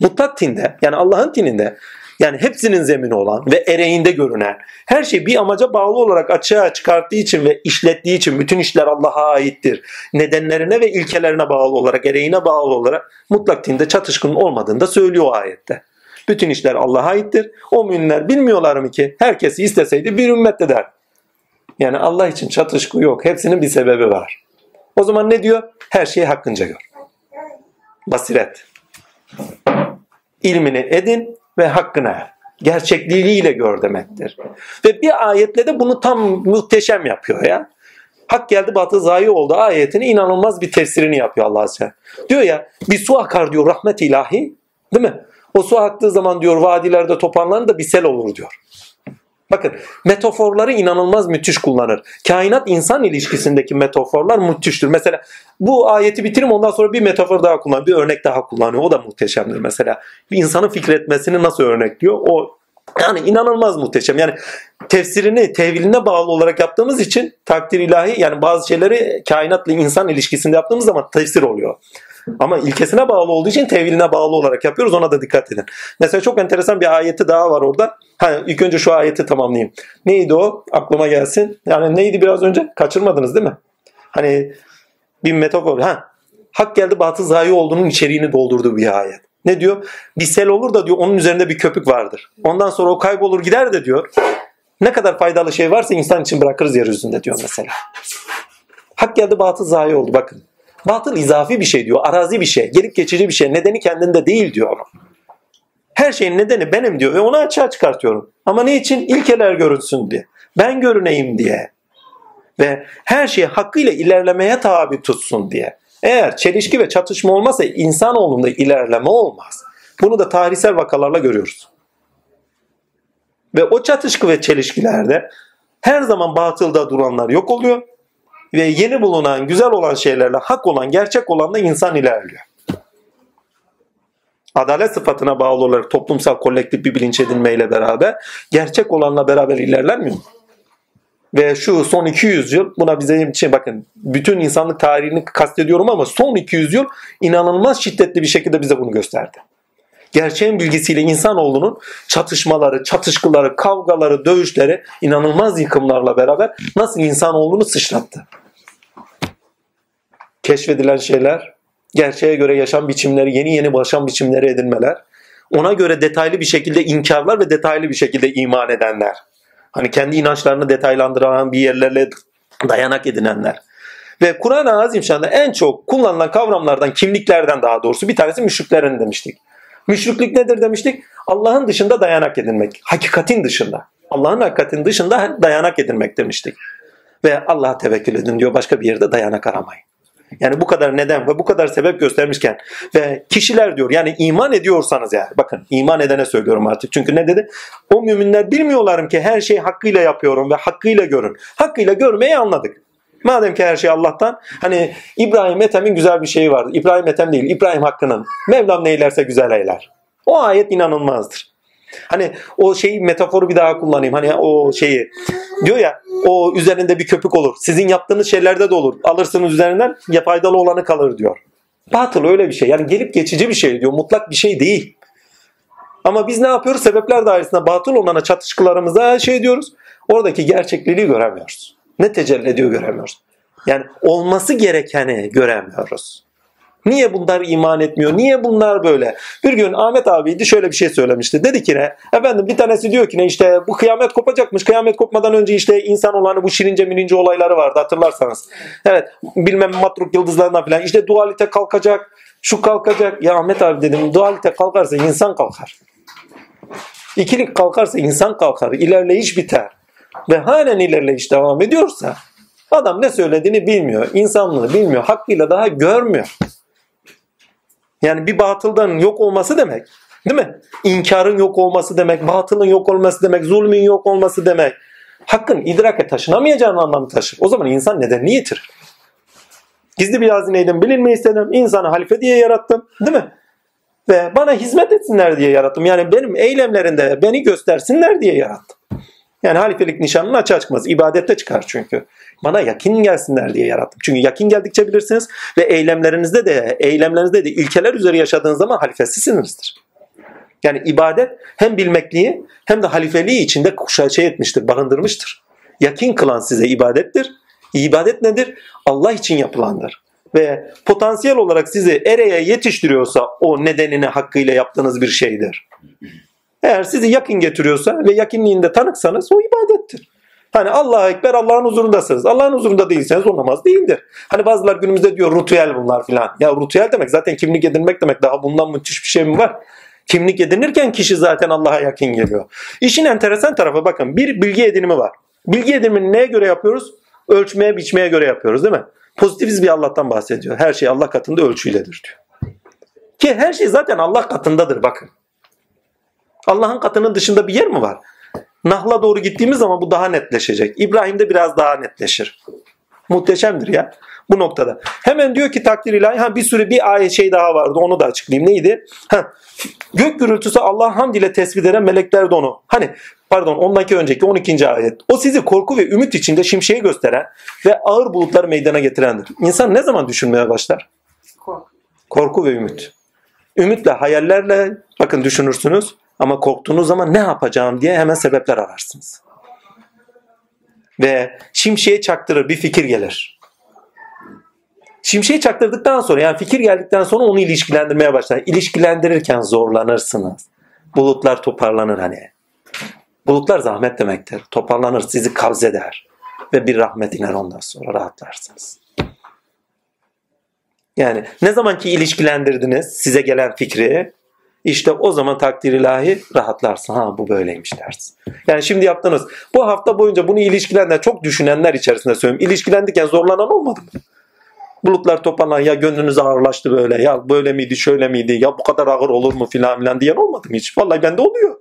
mutlak tinde yani Allah'ın tininde yani hepsinin zemini olan ve ereğinde görünen her şey bir amaca bağlı olarak açığa çıkarttığı için ve işlettiği için bütün işler Allah'a aittir. Nedenlerine ve ilkelerine bağlı olarak, ereğine bağlı olarak mutlak tinde çatışkının olmadığını da söylüyor ayette. Bütün işler Allah'a aittir. O müminler bilmiyorlar mı ki herkesi isteseydi bir ümmet der. Yani Allah için çatışkı yok. Hepsinin bir sebebi var. O zaman ne diyor? Her şeyi hakkınca gör. Basiret ilmini edin ve hakkına er. Gerçekliğiyle gör demektir. Ve bir ayetle de bunu tam muhteşem yapıyor ya. Hak geldi batı zayi oldu ayetini inanılmaz bir tefsirini yapıyor Allah Azze. Diyor ya bir su akar diyor rahmet ilahi değil mi? O su aktığı zaman diyor vadilerde topanların da bir sel olur diyor. Bakın metaforları inanılmaz müthiş kullanır. Kainat insan ilişkisindeki metaforlar müthiştir. Mesela bu ayeti bitirim ondan sonra bir metafor daha kullan, bir örnek daha kullanıyor. O da muhteşemdir mesela. Bir insanın fikretmesini nasıl örnekliyor? O yani inanılmaz muhteşem. Yani tefsirini, teviline bağlı olarak yaptığımız için takdir ilahi yani bazı şeyleri kainatla insan ilişkisinde yaptığımız zaman tefsir oluyor. Ama ilkesine bağlı olduğu için teviline bağlı olarak yapıyoruz. Ona da dikkat edin. Mesela çok enteresan bir ayeti daha var orada. Ha, ilk önce şu ayeti tamamlayayım. Neydi o? Aklıma gelsin. Yani neydi biraz önce? Kaçırmadınız değil mi? Hani bir metafor. Ha, hak geldi batıl zayi olduğunun içeriğini doldurduğu bir ayet. Ne diyor? Bir sel olur da diyor onun üzerinde bir köpük vardır. Ondan sonra o kaybolur gider de diyor. Ne kadar faydalı şey varsa insan için bırakırız yeryüzünde diyor mesela. Hak geldi batıl zayi oldu bakın. Batıl izafi bir şey diyor. Arazi bir şey. Gelip geçici bir şey. Nedeni kendinde değil diyor. Her şeyin nedeni benim diyor ve onu açığa çıkartıyorum. Ama ne için? İlkeler görünsün diye. Ben görüneyim diye. Ve her şeyi hakkıyla ilerlemeye tabi tutsun diye. Eğer çelişki ve çatışma olmazsa insanoğlunda ilerleme olmaz. Bunu da tarihsel vakalarla görüyoruz. Ve o çatışkı ve çelişkilerde her zaman batılda duranlar yok oluyor ve yeni bulunan, güzel olan şeylerle hak olan, gerçek olanla insan ilerliyor. Adalet sıfatına bağlı olarak toplumsal kolektif bir bilinç edinmeyle beraber gerçek olanla beraber ilerlenmiyor mu? Ve şu son 200 yıl buna bize için bakın bütün insanlık tarihini kastediyorum ama son 200 yıl inanılmaz şiddetli bir şekilde bize bunu gösterdi. Gerçeğin bilgisiyle insanoğlunun çatışmaları, çatışkıları, kavgaları, dövüşleri inanılmaz yıkımlarla beraber nasıl insanoğlunu sıçrattı keşfedilen şeyler, gerçeğe göre yaşam biçimleri, yeni yeni yaşam biçimleri edinmeler, ona göre detaylı bir şekilde inkarlar ve detaylı bir şekilde iman edenler. Hani kendi inançlarını detaylandıran bir yerlerle dayanak edinenler. Ve Kur'an-ı Azimşan'da en çok kullanılan kavramlardan, kimliklerden daha doğrusu bir tanesi müşriklerin demiştik. Müşriklik nedir demiştik? Allah'ın dışında dayanak edinmek. Hakikatin dışında. Allah'ın hakikatin dışında dayanak edinmek demiştik. Ve Allah'a tevekkül edin diyor. Başka bir yerde dayanak aramayın. Yani bu kadar neden ve bu kadar sebep göstermişken ve kişiler diyor yani iman ediyorsanız yani bakın iman edene söylüyorum artık. Çünkü ne dedi? O müminler bilmiyorlarım ki her şeyi hakkıyla yapıyorum ve hakkıyla görün. Hakkıyla görmeyi anladık. Madem ki her şey Allah'tan hani İbrahim Ethem'in güzel bir şeyi vardı. İbrahim Ethem değil İbrahim Hakkı'nın. Mevlam neylerse güzel eyler. O ayet inanılmazdır. Hani o şeyi metaforu bir daha kullanayım. Hani o şeyi diyor ya o üzerinde bir köpük olur. Sizin yaptığınız şeylerde de olur. Alırsınız üzerinden ya faydalı olanı kalır diyor. Batıl öyle bir şey. Yani gelip geçici bir şey diyor. Mutlak bir şey değil. Ama biz ne yapıyoruz? Sebepler dairesinde batıl olana çatışkılarımıza şey diyoruz. Oradaki gerçekliği göremiyoruz. Ne tecelli ediyor göremiyoruz. Yani olması gerekeni göremiyoruz. Niye bunlar iman etmiyor? Niye bunlar böyle? Bir gün Ahmet abiydi şöyle bir şey söylemişti. Dedi ki ne? Efendim bir tanesi diyor ki ne işte bu kıyamet kopacakmış. Kıyamet kopmadan önce işte insan olanı bu şirince minince olayları vardı hatırlarsanız. Evet bilmem matruk yıldızlarından falan işte dualite kalkacak. Şu kalkacak. Ya Ahmet abi dedim dualite kalkarsa insan kalkar. İkilik kalkarsa insan kalkar. İlerleyiş biter. Ve halen ilerleyiş devam ediyorsa adam ne söylediğini bilmiyor. insanlığı bilmiyor. Hakkıyla daha görmüyor. Yani bir batıldan yok olması demek. Değil mi? İnkarın yok olması demek, batılın yok olması demek, zulmün yok olması demek. Hakkın idrake taşınamayacağını anlamı taşır. O zaman insan nedenini yitirir. Gizli bir hazineydim, bilinmeyi istedim. İnsanı halife diye yarattım. Değil mi? Ve bana hizmet etsinler diye yarattım. Yani benim eylemlerinde beni göstersinler diye yarattım. Yani halifelik nişanının açığa çıkmaz. İbadette çıkar çünkü. Bana yakin gelsinler diye yarattım. Çünkü yakin geldikçe bilirsiniz ve eylemlerinizde de eylemlerinizde de ilkeler üzeri yaşadığınız zaman halifesisinizdir. Yani ibadet hem bilmekliği hem de halifeliği içinde kuşa şey etmiştir, barındırmıştır. Yakin kılan size ibadettir. İbadet nedir? Allah için yapılandır. Ve potansiyel olarak sizi ereye yetiştiriyorsa o nedenini hakkıyla yaptığınız bir şeydir. Eğer sizi yakın getiriyorsa ve yakınliğinde tanıksanız o ibadettir. Hani Allah'a Ekber Allah'ın huzurundasınız. Allah'ın huzurunda değilseniz o namaz değildir. Hani bazılar günümüzde diyor ritüel bunlar filan. Ya ritüel demek zaten kimlik edinmek demek. Daha bundan müthiş bir şey mi var? Kimlik edinirken kişi zaten Allah'a yakın geliyor. İşin enteresan tarafı bakın bir bilgi edinimi var. Bilgi edinimini neye göre yapıyoruz? Ölçmeye biçmeye göre yapıyoruz değil mi? Pozitifiz bir Allah'tan bahsediyor. Her şey Allah katında ölçüyledir diyor. Ki her şey zaten Allah katındadır bakın. Allah'ın katının dışında bir yer mi var? Nahla doğru gittiğimiz zaman bu daha netleşecek. İbrahim'de biraz daha netleşir. Muhteşemdir ya bu noktada. Hemen diyor ki takdir ilahi ha bir sürü bir ayet şey daha vardı onu da açıklayayım. Neydi? Ha, gök gürültüsü Allah hamd ile tespit eden melekler de onu. Hani pardon ondaki önceki 12. ayet. O sizi korku ve ümit içinde şimşeği gösteren ve ağır bulutları meydana getirendir. İnsan ne zaman düşünmeye başlar? Korku, korku ve ümit. Ümitle, hayallerle bakın düşünürsünüz. Ama korktuğunuz zaman ne yapacağım diye hemen sebepler ararsınız. Ve şimşeğe çaktırır bir fikir gelir. Şimşeği çaktırdıktan sonra yani fikir geldikten sonra onu ilişkilendirmeye başlar. İlişkilendirirken zorlanırsınız. Bulutlar toparlanır hani. Bulutlar zahmet demektir. Toparlanır, sizi kabz eder. Ve bir rahmet iner ondan sonra rahatlarsınız. Yani ne zaman ki ilişkilendirdiniz size gelen fikri işte o zaman takdir ilahi rahatlarsın. Ha bu böyleymiş dersin. Yani şimdi yaptınız. Bu hafta boyunca bunu ilişkilendiren çok düşünenler içerisinde söyleyeyim. İlişkilendikken zorlanan olmadı mı? Bulutlar toplanan ya gönlünüz ağırlaştı böyle ya böyle miydi şöyle miydi ya bu kadar ağır olur mu filan filan diyen olmadı mı hiç? Vallahi bende oluyor.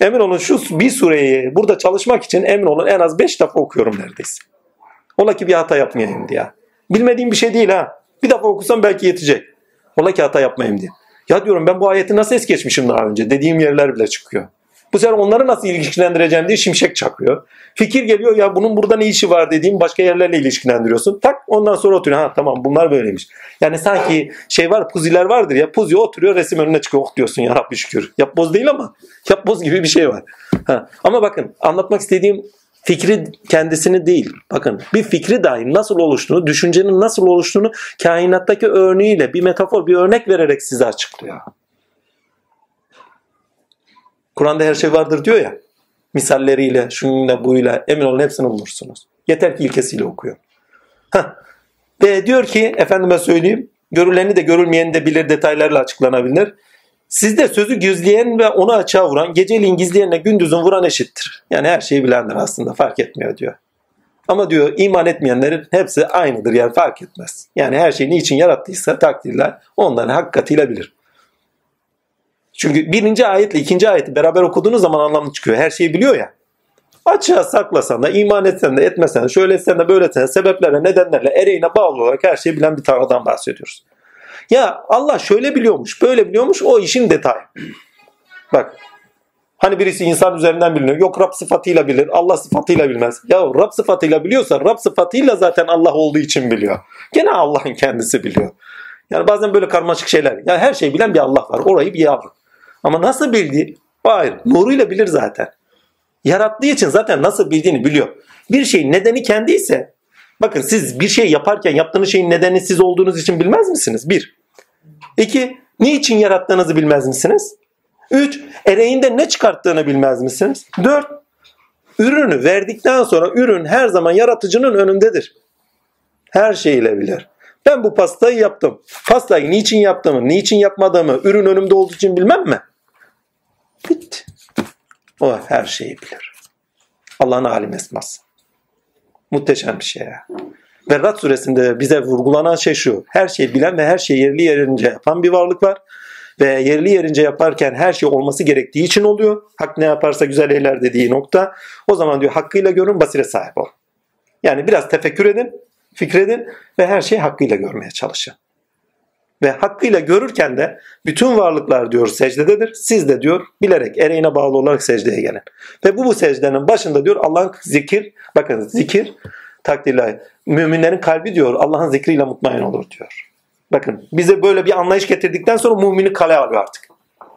Emin olun şu bir sureyi burada çalışmak için emin olun en az 5 defa okuyorum neredeyse. Ola ki bir hata yapmayayım diye. Bilmediğim bir şey değil ha. Bir defa okusam belki yetecek. Ola ki hata yapmayayım diye. Ya diyorum ben bu ayeti nasıl es geçmişim daha önce dediğim yerler bile çıkıyor. Bu sefer onları nasıl ilişkilendireceğim diye şimşek çakıyor. Fikir geliyor ya bunun burada ne işi var dediğim başka yerlerle ilişkilendiriyorsun. Tak ondan sonra oturuyor. Ha tamam bunlar böyleymiş. Yani sanki şey var puziler vardır ya. Puzi oturuyor resim önüne çıkıyor. Oh diyorsun ya Rabbi şükür. Yapboz değil ama yapboz gibi bir şey var. Ha. Ama bakın anlatmak istediğim fikri kendisini değil. Bakın bir fikri dahi nasıl oluştuğunu, düşüncenin nasıl oluştuğunu kainattaki örneğiyle bir metafor, bir örnek vererek size açıklıyor. Kur'an'da her şey vardır diyor ya. Misalleriyle, şununla buyla emin olun hepsini bulursunuz. Yeter ki ilkesiyle okuyun. Heh. Ve diyor ki efendime söyleyeyim görüleni de görülmeyeni de bilir detaylarla açıklanabilir. Sizde sözü gizleyen ve onu açığa vuran, geceliğin gizleyenle gündüzün vuran eşittir. Yani her şeyi bilendir aslında fark etmiyor diyor. Ama diyor iman etmeyenlerin hepsi aynıdır yani fark etmez. Yani her şeyi niçin yarattıysa takdirler onları hakikatiyle bilir. Çünkü birinci ayetle ikinci ayeti beraber okuduğunuz zaman anlamlı çıkıyor. Her şeyi biliyor ya. Açığa saklasan da, iman etsen de, etmesen de, şöyle etsen de, böyle etsen de, sebeplerle, nedenlerle, ereğine bağlı olarak her şeyi bilen bir Tanrı'dan bahsediyoruz. Ya Allah şöyle biliyormuş, böyle biliyormuş, o işin detayı. Bak, hani birisi insan üzerinden biliniyor. Yok Rab sıfatıyla bilir, Allah sıfatıyla bilmez. Ya Rab sıfatıyla biliyorsa, Rab sıfatıyla zaten Allah olduğu için biliyor. Gene Allah'ın kendisi biliyor. Yani bazen böyle karmaşık şeyler. Yani her şeyi bilen bir Allah var. Orayı bir yavru. Ama nasıl bildiği? Hayır. Nuruyla bilir zaten. Yarattığı için zaten nasıl bildiğini biliyor. Bir şeyin nedeni kendi ise bakın siz bir şey yaparken yaptığınız şeyin nedeni siz olduğunuz için bilmez misiniz? Bir. İki. Niçin yarattığınızı bilmez misiniz? Üç. Ereğinde ne çıkarttığını bilmez misiniz? Dört. Ürünü verdikten sonra ürün her zaman yaratıcının önündedir. Her şeyiyle bilir. Ben bu pastayı yaptım. Pastayı niçin yaptığımı, niçin yapmadığımı, ürün önümde olduğu için bilmem mi? Bitti. O her şeyi bilir. Allah'ın alim esması. Muhteşem bir şey ya. Ve Rad suresinde bize vurgulanan şey şu. Her şeyi bilen ve her şeyi yerli yerince yapan bir varlık var. Ve yerli yerince yaparken her şey olması gerektiği için oluyor. Hak ne yaparsa güzel eyler dediği nokta. O zaman diyor hakkıyla görün basire sahip ol. Yani biraz tefekkür edin, fikredin ve her şeyi hakkıyla görmeye çalışın. Ve hakkıyla görürken de bütün varlıklar diyor secdededir. Siz de diyor bilerek ereğine bağlı olarak secdeye gelin. Ve bu bu secdenin başında diyor Allah'ın zikir, bakın zikir takdirle müminlerin kalbi diyor Allah'ın zikriyle mutmain olur diyor. Bakın bize böyle bir anlayış getirdikten sonra mümini kale alıyor artık.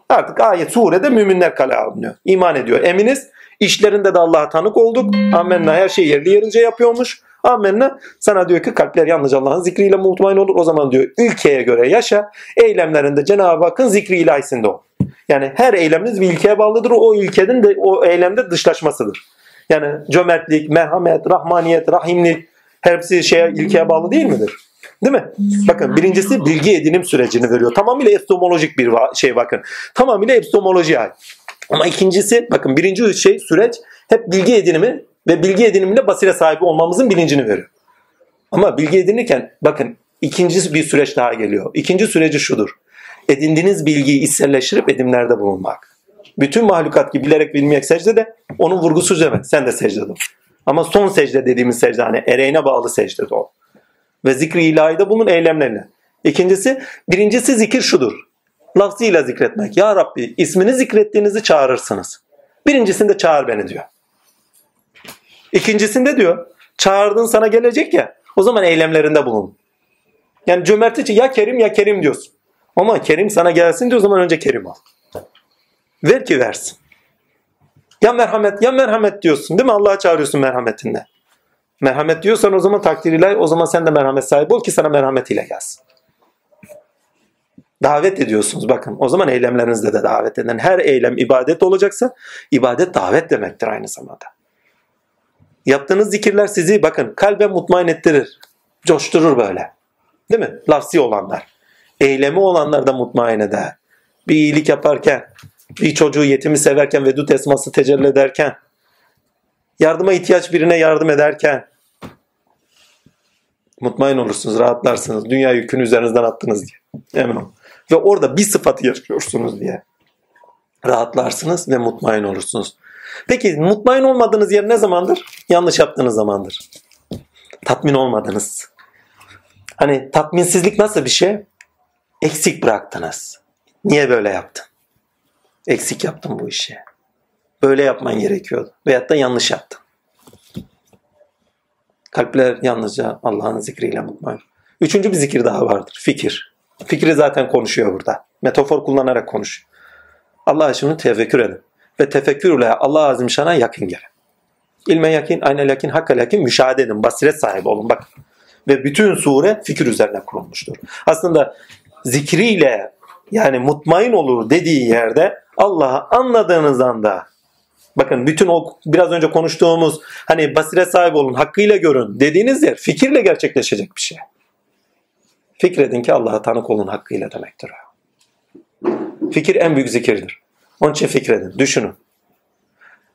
Artık ayet surede müminler kale alınıyor. İman ediyor. Eminiz işlerinde de Allah'a tanık olduk. Amenna her şeyi yerli yerince yapıyormuş. Amenna sana diyor ki kalpler yalnız Allah'ın zikriyle mutmain olur. O zaman diyor ülkeye göre yaşa. Eylemlerinde Cenab-ı Hakk'ın zikri ilahisinde ol. Yani her eyleminiz bir ilkeye bağlıdır. O ülkenin de o eylemde dışlaşmasıdır. Yani cömertlik, merhamet, rahmaniyet, rahimlik hepsi şeye ilkeye bağlı değil midir? Değil mi? Bakın birincisi bilgi edinim sürecini veriyor. Tamamıyla epistemolojik bir şey bakın. Tamamıyla epistemoloji ait. Ama ikincisi bakın birinci şey süreç hep bilgi edinimi ve bilgi ediniminde basire sahibi olmamızın bilincini veriyor. Ama bilgi edinirken bakın ikinci bir süreç daha geliyor. İkinci süreci şudur. Edindiğiniz bilgiyi içselleştirip edimlerde bulunmak. Bütün mahlukat gibi bilerek bilmeyerek secdede onun vurgusu üzerine sen de secdede ol. Ama son secde dediğimiz secde hani ereğine bağlı secdede ol. Ve zikri ilahide bunun eylemlerine. İkincisi, birincisi zikir şudur. Lafzıyla zikretmek. Ya Rabbi ismini zikrettiğinizi çağırırsınız. Birincisinde çağır beni diyor. İkincisinde diyor çağırdın sana gelecek ya o zaman eylemlerinde bulun. Yani cömertçe ya Kerim ya Kerim diyorsun. Ama Kerim sana gelsin diyor o zaman önce Kerim al. Ver ki versin. Ya merhamet ya merhamet diyorsun değil mi? Allah'a çağırıyorsun merhametinde. Merhamet diyorsan o zaman takdir ilahi o zaman sen de merhamet sahibi ol ki sana merhametiyle gelsin. Davet ediyorsunuz bakın. O zaman eylemlerinizde de davet eden her eylem ibadet olacaksa ibadet davet demektir aynı zamanda. Yaptığınız zikirler sizi bakın kalbe mutmain ettirir. Coşturur böyle. Değil mi? Lafsi olanlar. Eylemi olanlar da mutmain eder. Bir iyilik yaparken, bir çocuğu yetimi severken, vedut esması tecelli ederken, yardıma ihtiyaç birine yardım ederken mutmain olursunuz, rahatlarsınız. Dünya yükünü üzerinizden attınız diye. Emin olun. Ve orada bir sıfatı yaşıyorsunuz diye. Rahatlarsınız ve mutmain olursunuz. Peki mutmain olmadığınız yer ne zamandır? Yanlış yaptığınız zamandır. Tatmin olmadınız. Hani tatminsizlik nasıl bir şey? Eksik bıraktınız. Niye böyle yaptın? Eksik yaptım bu işi. Böyle yapman gerekiyordu. Veyahut da yanlış yaptın. Kalpler yalnızca Allah'ın zikriyle mutmain. Üçüncü bir zikir daha vardır. Fikir. Fikri zaten konuşuyor burada. Metafor kullanarak konuşuyor. Allah şunu tefekkür edin ve tefekkürle Allah Azimşan'a yakın gelin. İlme yakin, aynel yakin, hakka yakin müşahede edin. Basiret sahibi olun. Bak. Ve bütün sure fikir üzerine kurulmuştur. Aslında zikriyle yani mutmain olur dediği yerde Allah'ı anladığınız anda Bakın bütün o biraz önce konuştuğumuz hani basiret sahibi olun, hakkıyla görün dediğiniz yer fikirle gerçekleşecek bir şey. Fikredin ki Allah'a tanık olun hakkıyla demektir. Fikir en büyük zikirdir. Onun için fikredin, düşünün.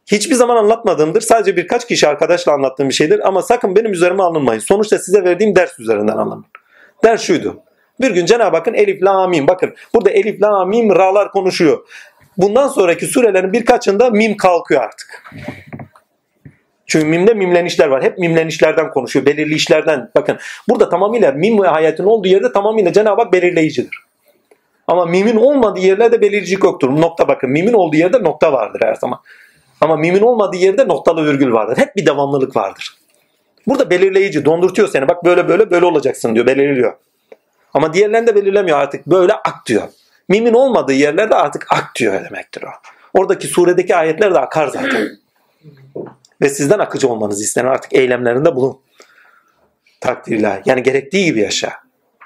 Hiçbir zaman anlatmadığımdır. Sadece birkaç kişi arkadaşla anlattığım bir şeydir. Ama sakın benim üzerime alınmayın. Sonuçta size verdiğim ders üzerinden alın. Ders şuydu. Bir gün Cenab-ı Hakk'ın Elif, La, Mim. Bakın burada Elif, La, Mim, Ra'lar konuşuyor. Bundan sonraki surelerin birkaçında Mim kalkıyor artık. Çünkü mimde mimlenişler var. Hep mimlenişlerden konuşuyor. Belirli işlerden. Bakın burada tamamıyla mim ve hayetin olduğu yerde tamamıyla Cenab-ı Hak belirleyicidir. Ama mimin olmadığı yerlerde belirleyicilik yoktur. Nokta bakın. Mimin olduğu yerde nokta vardır her zaman. Ama mimin olmadığı yerde noktalı virgül vardır. Hep bir devamlılık vardır. Burada belirleyici dondurtuyor seni. Bak böyle böyle böyle olacaksın diyor. Belirliyor. Ama diğerlerinde belirlemiyor artık. Böyle ak diyor. Mimin olmadığı yerlerde artık ak diyor demektir o. Oradaki suredeki ayetler de akar zaten. Ve sizden akıcı olmanızı istenen artık eylemlerinde bulun. Takdirler. Yani gerektiği gibi yaşa.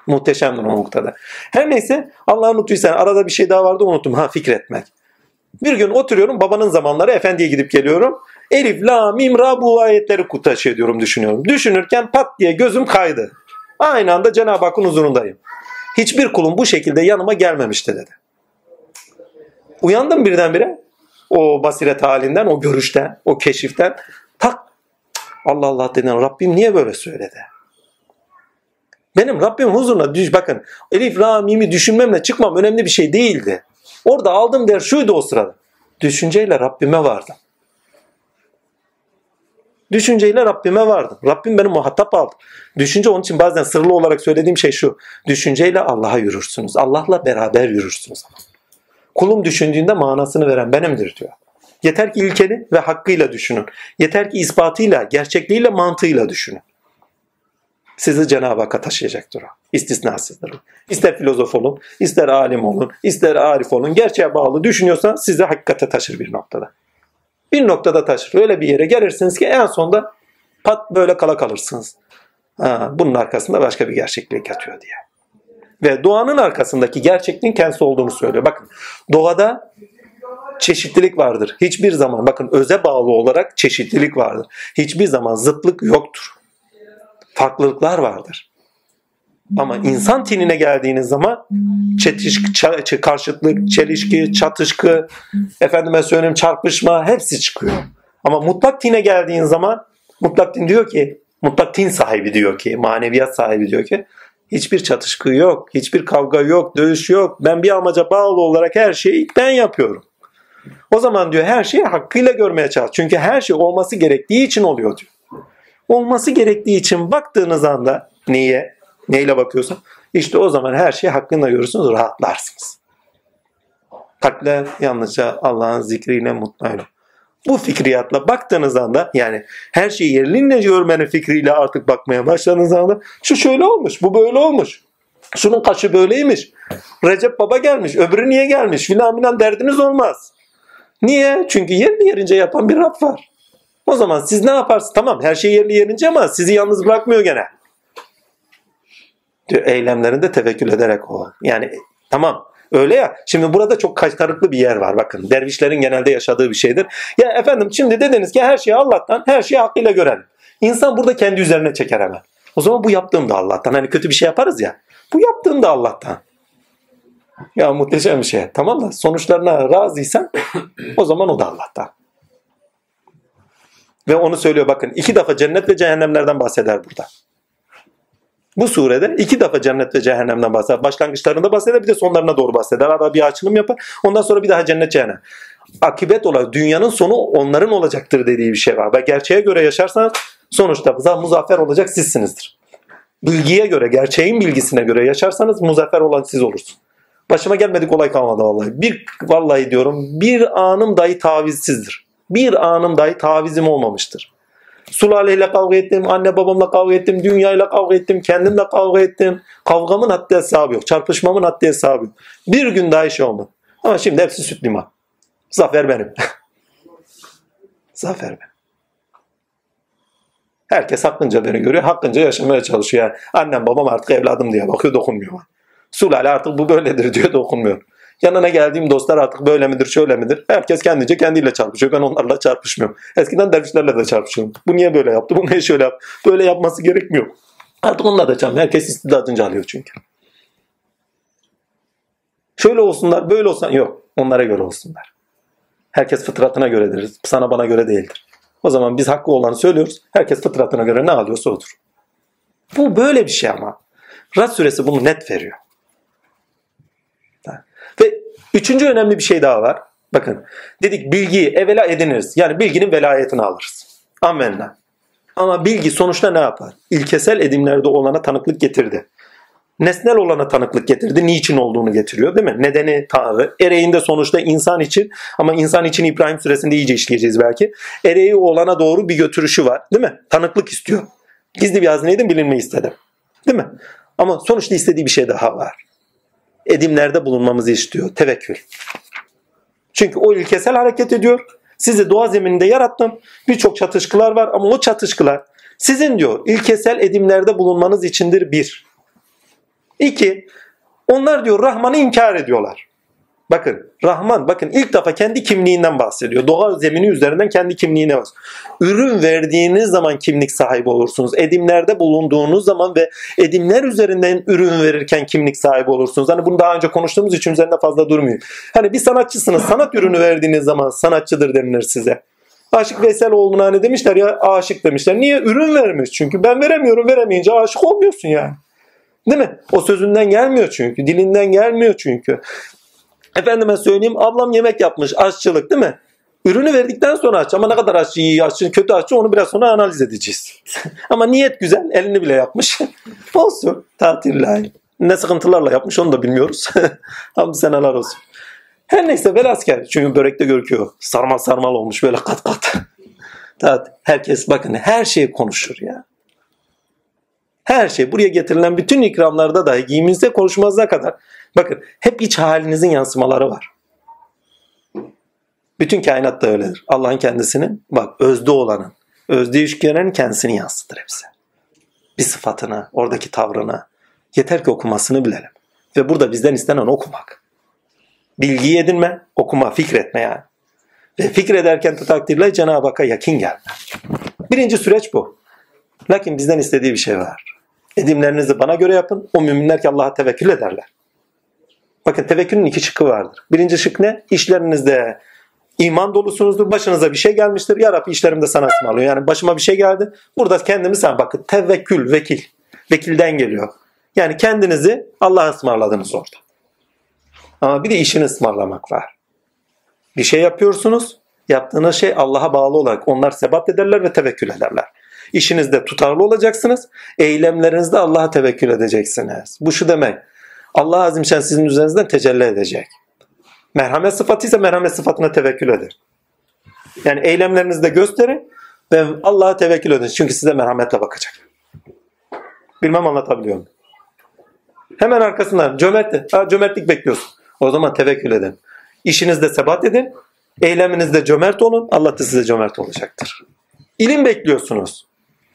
Muhteşemdir o noktada. Her neyse Allah'ın unuttuysan arada bir şey daha vardı unuttum. Ha fikretmek. Bir gün oturuyorum babanın zamanları efendiye gidip geliyorum. Elif, la, mim, ra bu ayetleri taşı ediyorum düşünüyorum. Düşünürken pat diye gözüm kaydı. Aynı anda Cenab-ı Hakk'ın huzurundayım. Hiçbir kulum bu şekilde yanıma gelmemişti dedi. Uyandım birdenbire o basiret halinden, o görüşten, o keşiften. Tak Allah Allah dedim Rabbim niye böyle söyledi? Benim Rabbim huzuruna düş bakın Elif Ra Mim'i düşünmemle çıkmam önemli bir şey değildi. Orada aldığım der şuydu o sırada. Düşünceyle Rabbime vardım. Düşünceyle Rabbime vardım. Rabbim beni muhatap aldı. Düşünce onun için bazen sırlı olarak söylediğim şey şu. Düşünceyle Allah'a yürürsünüz. Allah'la beraber yürürsünüz. Kulum düşündüğünde manasını veren benimdir diyor. Yeter ki ilkeli ve hakkıyla düşünün. Yeter ki ispatıyla, gerçekliğiyle, mantığıyla düşünün. Sizi Cenab-ı Hakk'a taşıyacaktır o. İstisnasızdır. İster filozof olun, ister alim olun, ister arif olun. Gerçeğe bağlı düşünüyorsan sizi hakikate taşır bir noktada. Bir noktada taşır. Öyle bir yere gelirsiniz ki en sonunda pat böyle kala kalırsınız. Ha, bunun arkasında başka bir gerçeklik yatıyor diye. Ve doğanın arkasındaki gerçekliğin kendisi olduğunu söylüyor. Bakın doğada çeşitlilik vardır. Hiçbir zaman bakın öze bağlı olarak çeşitlilik vardır. Hiçbir zaman zıtlık yoktur. Farklılıklar vardır. Ama insan tinine geldiğiniz zaman çetişki, karşıtlık, çelişki, çatışkı, efendime söyleyeyim çarpışma hepsi çıkıyor. Ama mutlak tine geldiğin zaman mutlak tin diyor ki, mutlak tin sahibi diyor ki, maneviyat sahibi diyor ki hiçbir çatışkı yok, hiçbir kavga yok, dövüş yok. Ben bir amaca bağlı olarak her şeyi ben yapıyorum. O zaman diyor her şeyi hakkıyla görmeye çalış. Çünkü her şey olması gerektiği için oluyor diyor. Olması gerektiği için baktığınız anda neye? Neyle bakıyorsan işte o zaman her şeyi hakkında görürsünüz, rahatlarsınız. Kalple yalnızca Allah'ın zikriyle mutlu olun. Bu fikriyatla baktığınız anda yani her şeyi yerlinle görmenin fikriyle artık bakmaya başladığınız anda şu şöyle olmuş, bu böyle olmuş. Şunun kaşı böyleymiş. Recep Baba gelmiş, öbürü niye gelmiş filan filan derdiniz olmaz. Niye? Çünkü yerli yerince yapan bir Rab var. O zaman siz ne yaparsınız? Tamam her şey yerli yerince ama sizi yalnız bırakmıyor gene. Eylemlerinde tevekkül ederek o. Yani tamam öyle ya. Şimdi burada çok kaytarıklı bir yer var bakın. Dervişlerin genelde yaşadığı bir şeydir. Ya efendim şimdi dediniz ki her şeyi Allah'tan, her şeyi hakkıyla görelim. İnsan burada kendi üzerine çeker hemen. O zaman bu yaptığım da Allah'tan. Hani kötü bir şey yaparız ya. Bu yaptığım da Allah'tan. Ya muhteşem bir şey. Tamam mı? Sonuçlarına razıysan o zaman o da Allah'tan. Ve onu söylüyor bakın. iki defa cennet ve cehennemlerden bahseder burada. Bu surede iki defa cennet ve cehennemden bahseder. Başlangıçlarında bahseder bir de sonlarına doğru bahseder. Arada bir açılım yapar. Ondan sonra bir daha cennet cehennem. Akibet olarak dünyanın sonu onların olacaktır dediği bir şey var. Ve gerçeğe göre yaşarsanız sonuçta muzaffer olacak sizsinizdir. Bilgiye göre, gerçeğin bilgisine göre yaşarsanız muzaffer olan siz olursunuz. Başıma gelmedik olay kalmadı vallahi. Bir vallahi diyorum bir anım dahi tavizsizdir. Bir anım dahi tavizim olmamıştır. Sulaleyle kavga ettim, anne babamla kavga ettim, dünyayla kavga ettim, kendimle kavga ettim. Kavgamın haddi hesabı yok. Çarpışmamın haddi hesabı yok. Bir gün daha iş olmadı. Ama şimdi hepsi süt liman. Zafer benim. (laughs) Zafer benim. Herkes hakkınca beni görüyor. Hakkınca yaşamaya çalışıyor. Yani annem babam artık evladım diye bakıyor dokunmuyor. Sulale artık bu böyledir diyor dokunmuyor. Yanına geldiğim dostlar artık böyle midir şöyle midir? Herkes kendince kendiyle çarpışıyor. Ben onlarla çarpışmıyorum. Eskiden dervişlerle de çarpışıyorum. Bu niye böyle yaptı? Bu niye şöyle yaptı? Böyle yapması gerekmiyor. Artık onunla da çarpışıyorum. Herkes istidadınca alıyor çünkü. Şöyle olsunlar böyle olsun. Yok. Onlara göre olsunlar. Herkes fıtratına göredir. Sana bana göre değildir. O zaman biz hakkı olanı söylüyoruz. Herkes fıtratına göre ne alıyorsa odur. Bu böyle bir şey ama. Rad suresi bunu net veriyor. Ve üçüncü önemli bir şey daha var. Bakın dedik bilgiyi evvela ediniriz. Yani bilginin velayetini alırız. Amenna. Ama bilgi sonuçta ne yapar? İlkesel edimlerde olana tanıklık getirdi. Nesnel olana tanıklık getirdi. Niçin olduğunu getiriyor değil mi? Nedeni Tanrı. Ereğinde sonuçta insan için ama insan için İbrahim suresinde iyice işleyeceğiz belki. Ereği olana doğru bir götürüşü var değil mi? Tanıklık istiyor. Gizli bir hazineydim bilinmeyi istedim. Değil mi? Ama sonuçta istediği bir şey daha var. Edimlerde bulunmamızı istiyor. Tevekkül. Çünkü o ilkesel hareket ediyor. Sizi doğa zemininde yarattım. Birçok çatışkılar var ama o çatışkılar sizin diyor ilkesel edimlerde bulunmanız içindir bir. İki, onlar diyor Rahman'ı inkar ediyorlar. Bakın Rahman bakın ilk defa kendi kimliğinden bahsediyor. Doğa zemini üzerinden kendi kimliğine bas. Ürün verdiğiniz zaman kimlik sahibi olursunuz. Edimlerde bulunduğunuz zaman ve edimler üzerinden ürün verirken kimlik sahibi olursunuz. Hani bunu daha önce konuştuğumuz için üzerinde fazla durmuyor. Hani bir sanatçısınız. Sanat ürünü verdiğiniz zaman sanatçıdır denilir size. Aşık Veysel olduğuna hani demişler ya aşık demişler. Niye? Ürün vermiş. Çünkü ben veremiyorum. Veremeyince aşık olmuyorsun yani. Değil mi? O sözünden gelmiyor çünkü. Dilinden gelmiyor çünkü. Efendime söyleyeyim ablam yemek yapmış aşçılık değil mi? Ürünü verdikten sonra aç ama ne kadar aşçı iyi aşçı kötü aşçı onu biraz sonra analiz edeceğiz. (laughs) ama niyet güzel elini bile yapmış. (laughs) olsun tatiller. Ne sıkıntılarla yapmış onu da bilmiyoruz. (laughs) Hamd seneler olsun. Her neyse velasker. Çünkü börekte görüküyor. Sarmal sarmal olmuş böyle kat kat. Herkes bakın her şeyi konuşur ya. Her şey buraya getirilen bütün ikramlarda dahi giyiminizde konuşmazına kadar bakın hep iç halinizin yansımaları var. Bütün kainat da öyledir. Allah'ın kendisinin bak özde olanın, özde ilişkilerin kendisini yansıtır hepsi. Bir sıfatına, oradaki tavrına. Yeter ki okumasını bilelim. Ve burada bizden istenen okumak. Bilgiyi edinme, okuma, fikretme yani. Ve fikrederken takdirle Cenab-ı Hakk'a yakin gelme. Birinci süreç bu. Lakin bizden istediği bir şey var. Edimlerinizi bana göre yapın. O müminler ki Allah'a tevekkül ederler. Bakın tevekkülün iki şıkkı vardır. Birinci şık ne? İşlerinizde iman dolusunuzdur. Başınıza bir şey gelmiştir. Ya Rabbi işlerimde sana ısmarlıyor. Yani başıma bir şey geldi. Burada kendimi sen bakın. Tevekkül, vekil. Vekilden geliyor. Yani kendinizi Allah'a ısmarladınız orada. Ama bir de işini ısmarlamak var. Bir şey yapıyorsunuz. Yaptığınız şey Allah'a bağlı olarak onlar sebat ederler ve tevekkül ederler. İşinizde tutarlı olacaksınız. Eylemlerinizde Allah'a tevekkül edeceksiniz. Bu şu demek. Allah azimşen sizin üzerinizden tecelli edecek. Merhamet sıfatı ise merhamet sıfatına tevekkül edin. Yani eylemlerinizde gösterin ve Allah'a tevekkül edin. Çünkü size merhametle bakacak. Bilmem anlatabiliyor muyum? Hemen arkasından cömert, ha, cömertlik bekliyorsun. O zaman tevekkül edin. İşinizde sebat edin. Eyleminizde cömert olun. Allah da size cömert olacaktır. İlim bekliyorsunuz.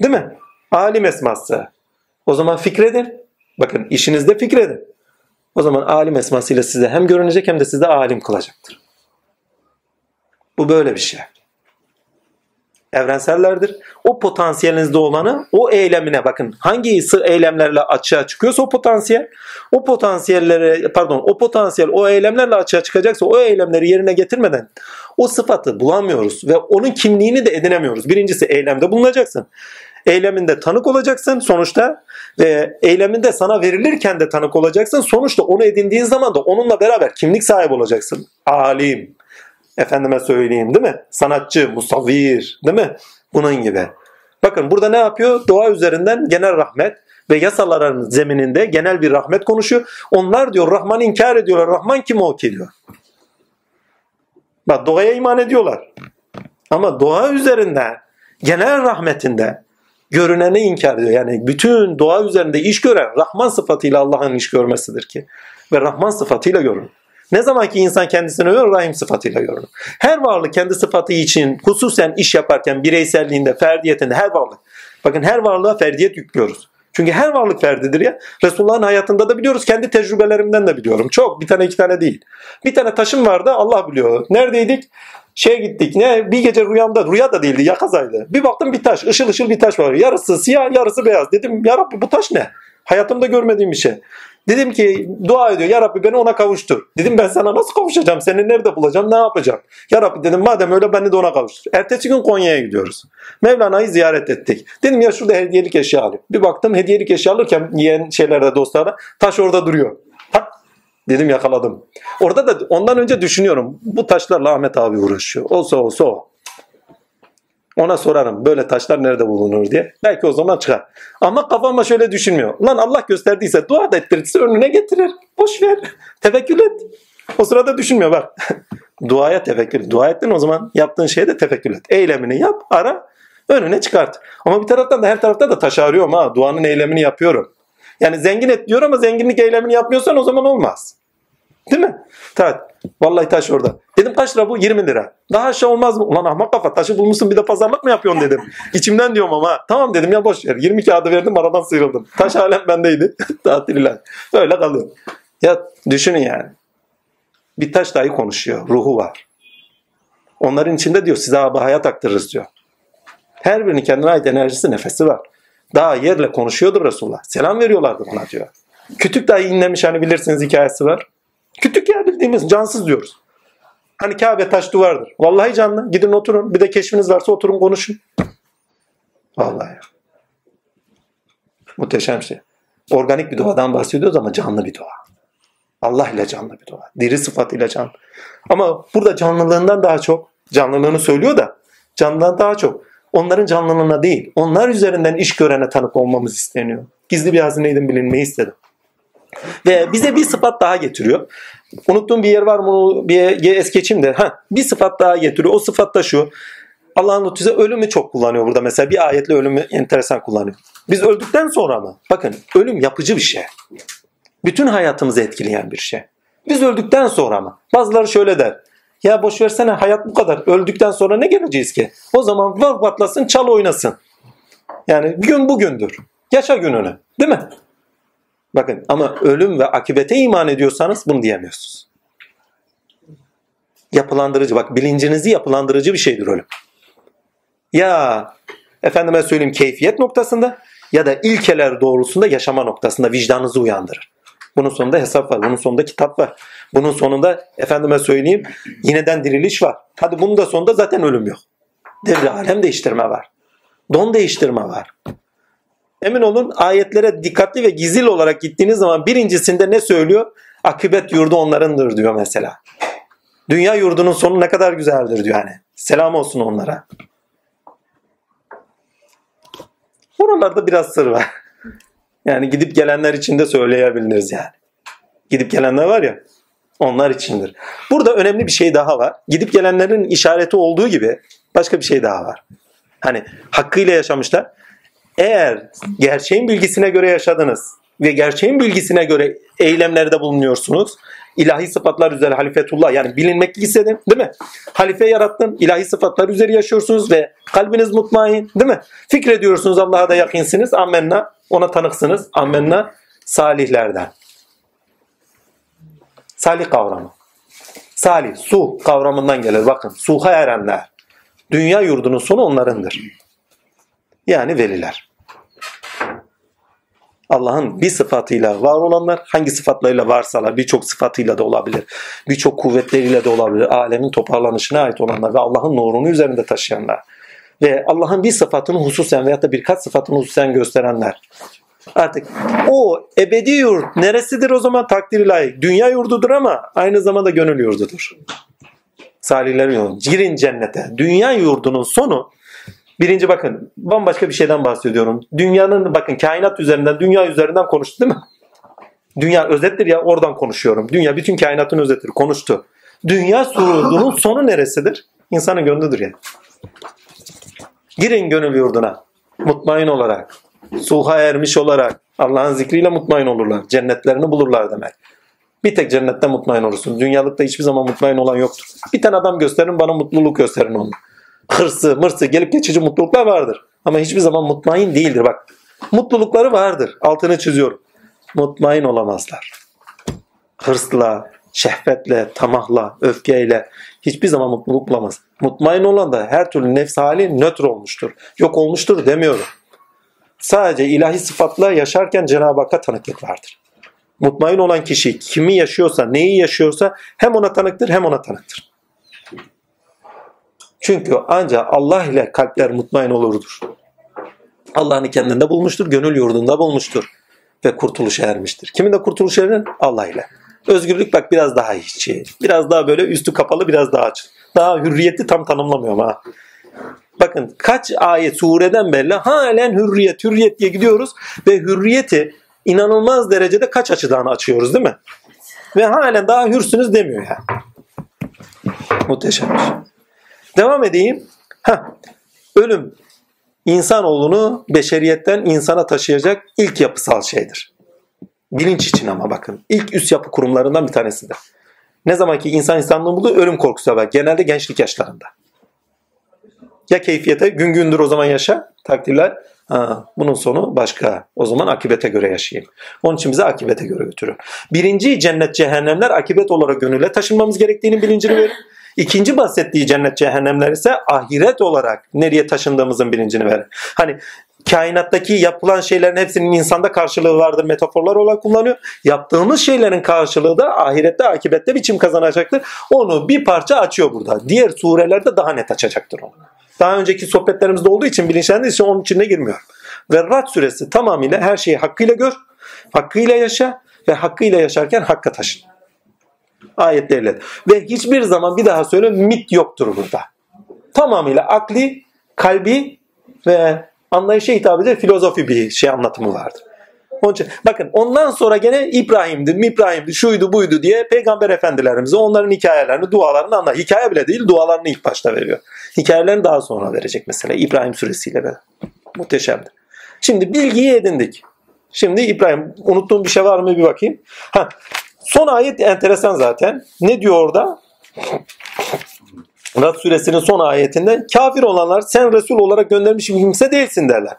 Değil mi? Alim esması. O zaman fikredin. Bakın işinizde fikredin. O zaman alim esmasıyla size hem görünecek hem de size alim kılacaktır. Bu böyle bir şey. Evrensellerdir. O potansiyelinizde olanı o eylemine bakın. Hangi eylemlerle açığa çıkıyorsa o potansiyel. O potansiyelleri pardon o potansiyel o eylemlerle açığa çıkacaksa o eylemleri yerine getirmeden o sıfatı bulamıyoruz ve onun kimliğini de edinemiyoruz. Birincisi eylemde bulunacaksın eyleminde tanık olacaksın sonuçta ve eyleminde sana verilirken de tanık olacaksın. Sonuçta onu edindiğin zaman da onunla beraber kimlik sahibi olacaksın. Alim, efendime söyleyeyim değil mi? Sanatçı, musavvir değil mi? Bunun gibi. Bakın burada ne yapıyor? Doğa üzerinden genel rahmet ve yasaların zemininde genel bir rahmet konuşuyor. Onlar diyor Rahman inkar ediyorlar. Rahman kim o ki diyor. Bak doğaya iman ediyorlar. Ama doğa üzerinden genel rahmetinde görüneni inkar ediyor. Yani bütün doğa üzerinde iş gören Rahman sıfatıyla Allah'ın iş görmesidir ki. Ve Rahman sıfatıyla görün. Ne zaman ki insan kendisini görür, Rahim sıfatıyla görünür. Her varlık kendi sıfatı için hususen iş yaparken bireyselliğinde, ferdiyetinde her varlık. Bakın her varlığa ferdiyet yüklüyoruz. Çünkü her varlık ferdidir ya. Resulullah'ın hayatında da biliyoruz. Kendi tecrübelerimden de biliyorum. Çok. Bir tane iki tane değil. Bir tane taşım vardı. Allah biliyor. Neredeydik? Şeye gittik. Ne? Bir gece rüyamda. Rüya da değildi. Yakazaydı. Bir baktım bir taş. ışıl ışıl bir taş var. Yarısı siyah yarısı beyaz. Dedim ya Rabbi bu taş ne? Hayatımda görmediğim bir şey. Dedim ki dua ediyor. Ya Rabbi beni ona kavuştur. Dedim ben sana nasıl kavuşacağım? Seni nerede bulacağım? Ne yapacağım? Ya Rabbi dedim madem öyle beni de ona kavuştur. Ertesi gün Konya'ya gidiyoruz. Mevlana'yı ziyaret ettik. Dedim ya şurada hediyelik eşya alayım. Bir baktım hediyelik eşya alırken yiyen şeylerde dostlara taş orada duruyor. Dedim yakaladım. Orada da ondan önce düşünüyorum. Bu taşlarla Ahmet abi uğraşıyor. Olsa olsa o. Ona sorarım böyle taşlar nerede bulunur diye. Belki o zaman çıkar. Ama kafama şöyle düşünmüyor. Lan Allah gösterdiyse dua da ettirirse önüne getirir. Boş ver. (laughs) Tevekkül et. O sırada düşünmüyor bak. (laughs) Duaya tevekkül. Dua ettin o zaman yaptığın şeye de tevekkül et. Eylemini yap, ara, önüne çıkart. Ama bir taraftan da her tarafta da taş arıyorum ha. Duanın eylemini yapıyorum. Yani zengin et diyor ama zenginlik eylemini yapmıyorsan o zaman olmaz. Değil mi? Evet. Vallahi taş orada. Dedim kaç lira bu? 20 lira. Daha aşağı olmaz mı? Ulan ahmak kafa taşı bulmuşsun bir de pazarlık mı yapıyorsun dedim. (laughs) İçimden diyorum ama. Tamam dedim ya boş ver. 20 kağıdı verdim aradan sıyrıldım. Taş halen bendeydi. (laughs) Tatil ilan. Öyle kalıyor. Ya düşünün yani. Bir taş dahi konuşuyor. Ruhu var. Onların içinde diyor size abi hayat aktarırız diyor. Her birinin kendine ait enerjisi, nefesi var. Daha yerle konuşuyordur Resulullah. Selam veriyorlardı buna diyor. Kütük dahi inlemiş hani bilirsiniz hikayesi var. Kütük ya bildiğimiz cansız diyoruz. Hani Kabe taş duvardır. Vallahi canlı. Gidin oturun. Bir de keşfiniz varsa oturun konuşun. Vallahi. Muhteşem şey. Organik bir duadan bahsediyoruz ama canlı bir dua. Allah ile canlı bir dua. Diri sıfat ile canlı. Ama burada canlılığından daha çok, canlılığını söylüyor da canlılığından daha çok onların canlılığına değil, onlar üzerinden iş görene tanık olmamız isteniyor. Gizli bir hazineydim bilinmeyi istedim. Ve bize bir sıfat daha getiriyor. Unuttuğum bir yer var mı? Bir es geçeyim de. Ha, bir sıfat daha getiriyor. O sıfat da şu. Allah'ın lütfüse ölümü çok kullanıyor burada. Mesela bir ayetle ölümü enteresan kullanıyor. Biz öldükten sonra mı? Bakın ölüm yapıcı bir şey. Bütün hayatımızı etkileyen bir şey. Biz öldükten sonra mı? Bazıları şöyle der. Ya boş versene hayat bu kadar. Öldükten sonra ne geleceğiz ki? O zaman var patlasın çal oynasın. Yani gün bugündür. Yaşa gününü. Değil mi? Bakın ama ölüm ve akibete iman ediyorsanız bunu diyemiyorsunuz. Yapılandırıcı bak bilincinizi yapılandırıcı bir şeydir ölüm. Ya efendime söyleyeyim keyfiyet noktasında ya da ilkeler doğrultusunda yaşama noktasında vicdanınızı uyandırır. Bunun sonunda hesap var. Bunun sonunda kitap var. Bunun sonunda efendime söyleyeyim yineden diriliş var. Hadi bunun da sonunda zaten ölüm yok. Devre alem değiştirme var. Don değiştirme var. Emin olun ayetlere dikkatli ve gizli olarak gittiğiniz zaman birincisinde ne söylüyor? Akıbet yurdu onlarındır diyor mesela. Dünya yurdunun sonu ne kadar güzeldir diyor yani. Selam olsun onlara. Oralarda biraz sır var. (laughs) Yani gidip gelenler için de söyleyebiliriz yani. Gidip gelenler var ya onlar içindir. Burada önemli bir şey daha var. Gidip gelenlerin işareti olduğu gibi başka bir şey daha var. Hani hakkıyla yaşamışlar eğer gerçeğin bilgisine göre yaşadınız ve gerçeğin bilgisine göre eylemlerde bulunuyorsunuz. İlahi sıfatlar üzere halifetullah yani bilinmek istedin değil mi? Halife yarattın. ilahi sıfatlar üzeri yaşıyorsunuz ve kalbiniz mutmain değil mi? Fikrediyorsunuz Allah'a da yakinsiniz. Ammenna ona tanıksınız. Ammenna salihlerden. Salih kavramı. Salih, su kavramından gelir. Bakın, suha erenler. Dünya yurdunun sonu onlarındır. Yani veliler. Allah'ın bir sıfatıyla var olanlar hangi sıfatlarıyla varsalar birçok sıfatıyla da olabilir. Birçok kuvvetleriyle de olabilir. Alemin toparlanışına ait olanlar ve Allah'ın nurunu üzerinde taşıyanlar. Ve Allah'ın bir sıfatını hususen veyahut da birkaç sıfatını hususen gösterenler. Artık o ebedi yurt neresidir o zaman takdir layık. Dünya yurdudur ama aynı zamanda gönül yurdudur. Salihlerin yolu. Girin cennete. Dünya yurdunun sonu Birinci bakın bambaşka bir şeyden bahsediyorum. Dünyanın bakın kainat üzerinden dünya üzerinden konuştu değil mi? (laughs) Dünya özettir ya oradan konuşuyorum. Dünya bütün kainatın özetidir. Konuştu. Dünya surudunun (laughs) sonu neresidir? İnsanın gönlüdür yani. Girin gönül yurduna. Mutmain olarak. Suha ermiş olarak. Allah'ın zikriyle mutmain olurlar. Cennetlerini bulurlar demek. Bir tek cennette mutmain olursun. Dünyalıkta hiçbir zaman mutmain olan yoktur. Bir tane adam gösterin bana mutluluk gösterin onu hırsı, mırsı, gelip geçici mutluluklar vardır. Ama hiçbir zaman mutmain değildir. Bak Mutlulukları vardır. Altını çiziyorum. Mutmain olamazlar. Hırsla, şehvetle, tamahla, öfkeyle hiçbir zaman mutluluk bulamaz. Mutmain olan da her türlü nefs hali nötr olmuştur. Yok olmuştur demiyorum. Sadece ilahi sıfatla yaşarken Cenab-ı Hakk'a tanıklık vardır. Mutmain olan kişi kimi yaşıyorsa, neyi yaşıyorsa hem ona tanıktır hem ona tanıktır. Çünkü ancak Allah ile kalpler mutmain olurdur. Allah'ını kendinde bulmuştur, gönül yurdunda bulmuştur ve kurtuluşa ermiştir. Kimin de kurtuluş erir? Allah ile. Özgürlük bak biraz daha içi. Biraz daha böyle üstü kapalı, biraz daha açık. Daha hürriyeti tam tanımlamıyorum ha. Bakın kaç ayet sureden belli halen hürriyet, hürriyet diye gidiyoruz ve hürriyeti inanılmaz derecede kaç açıdan açıyoruz değil mi? Ve halen daha hürsünüz demiyor yani. Muhteşem şey. Devam edeyim. Heh. Ölüm insanoğlunu beşeriyetten insana taşıyacak ilk yapısal şeydir. Bilinç için ama bakın. ilk üst yapı kurumlarından bir tanesidir. Ne zaman ki insan insanlığını buldu ölüm korkusu var. Genelde gençlik yaşlarında. Ya keyfiyete gün gündür o zaman yaşa takdirler. Ha, bunun sonu başka. O zaman akibete göre yaşayayım. Onun için bize akibete göre götürüyor. Birinci cennet cehennemler akibet olarak gönüle taşınmamız gerektiğini bilincini verir. İkinci bahsettiği cennet cehennemler ise ahiret olarak nereye taşındığımızın bilincini verir. Hani kainattaki yapılan şeylerin hepsinin insanda karşılığı vardır metaforlar olarak kullanıyor. Yaptığımız şeylerin karşılığı da ahirette akibette biçim kazanacaktır. Onu bir parça açıyor burada. Diğer surelerde daha net açacaktır onu. Daha önceki sohbetlerimizde olduğu için bilinçlendiği için onun içine girmiyor. Ve Rad suresi tamamıyla her şeyi hakkıyla gör, hakkıyla yaşa ve hakkıyla yaşarken hakka taşın. Ayetleriyle. Ve hiçbir zaman bir daha söyle mit yoktur burada. Tamamıyla akli, kalbi ve anlayışa hitap eden filozofi bir şey anlatımı vardır. Onun için, bakın ondan sonra gene İbrahim'di, İbrahim'di, şuydu buydu diye peygamber efendilerimize onların hikayelerini, dualarını anlar. Hikaye bile değil, dualarını ilk başta veriyor. Hikayelerini daha sonra verecek mesela İbrahim suresiyle beraber. Muhteşemdir. Şimdi bilgiyi edindik. Şimdi İbrahim unuttuğum bir şey var mı bir bakayım. Ha, son ayet enteresan zaten. Ne diyor orada? Rad suresinin son ayetinde kafir olanlar sen Resul olarak göndermiş bir kimse değilsin derler.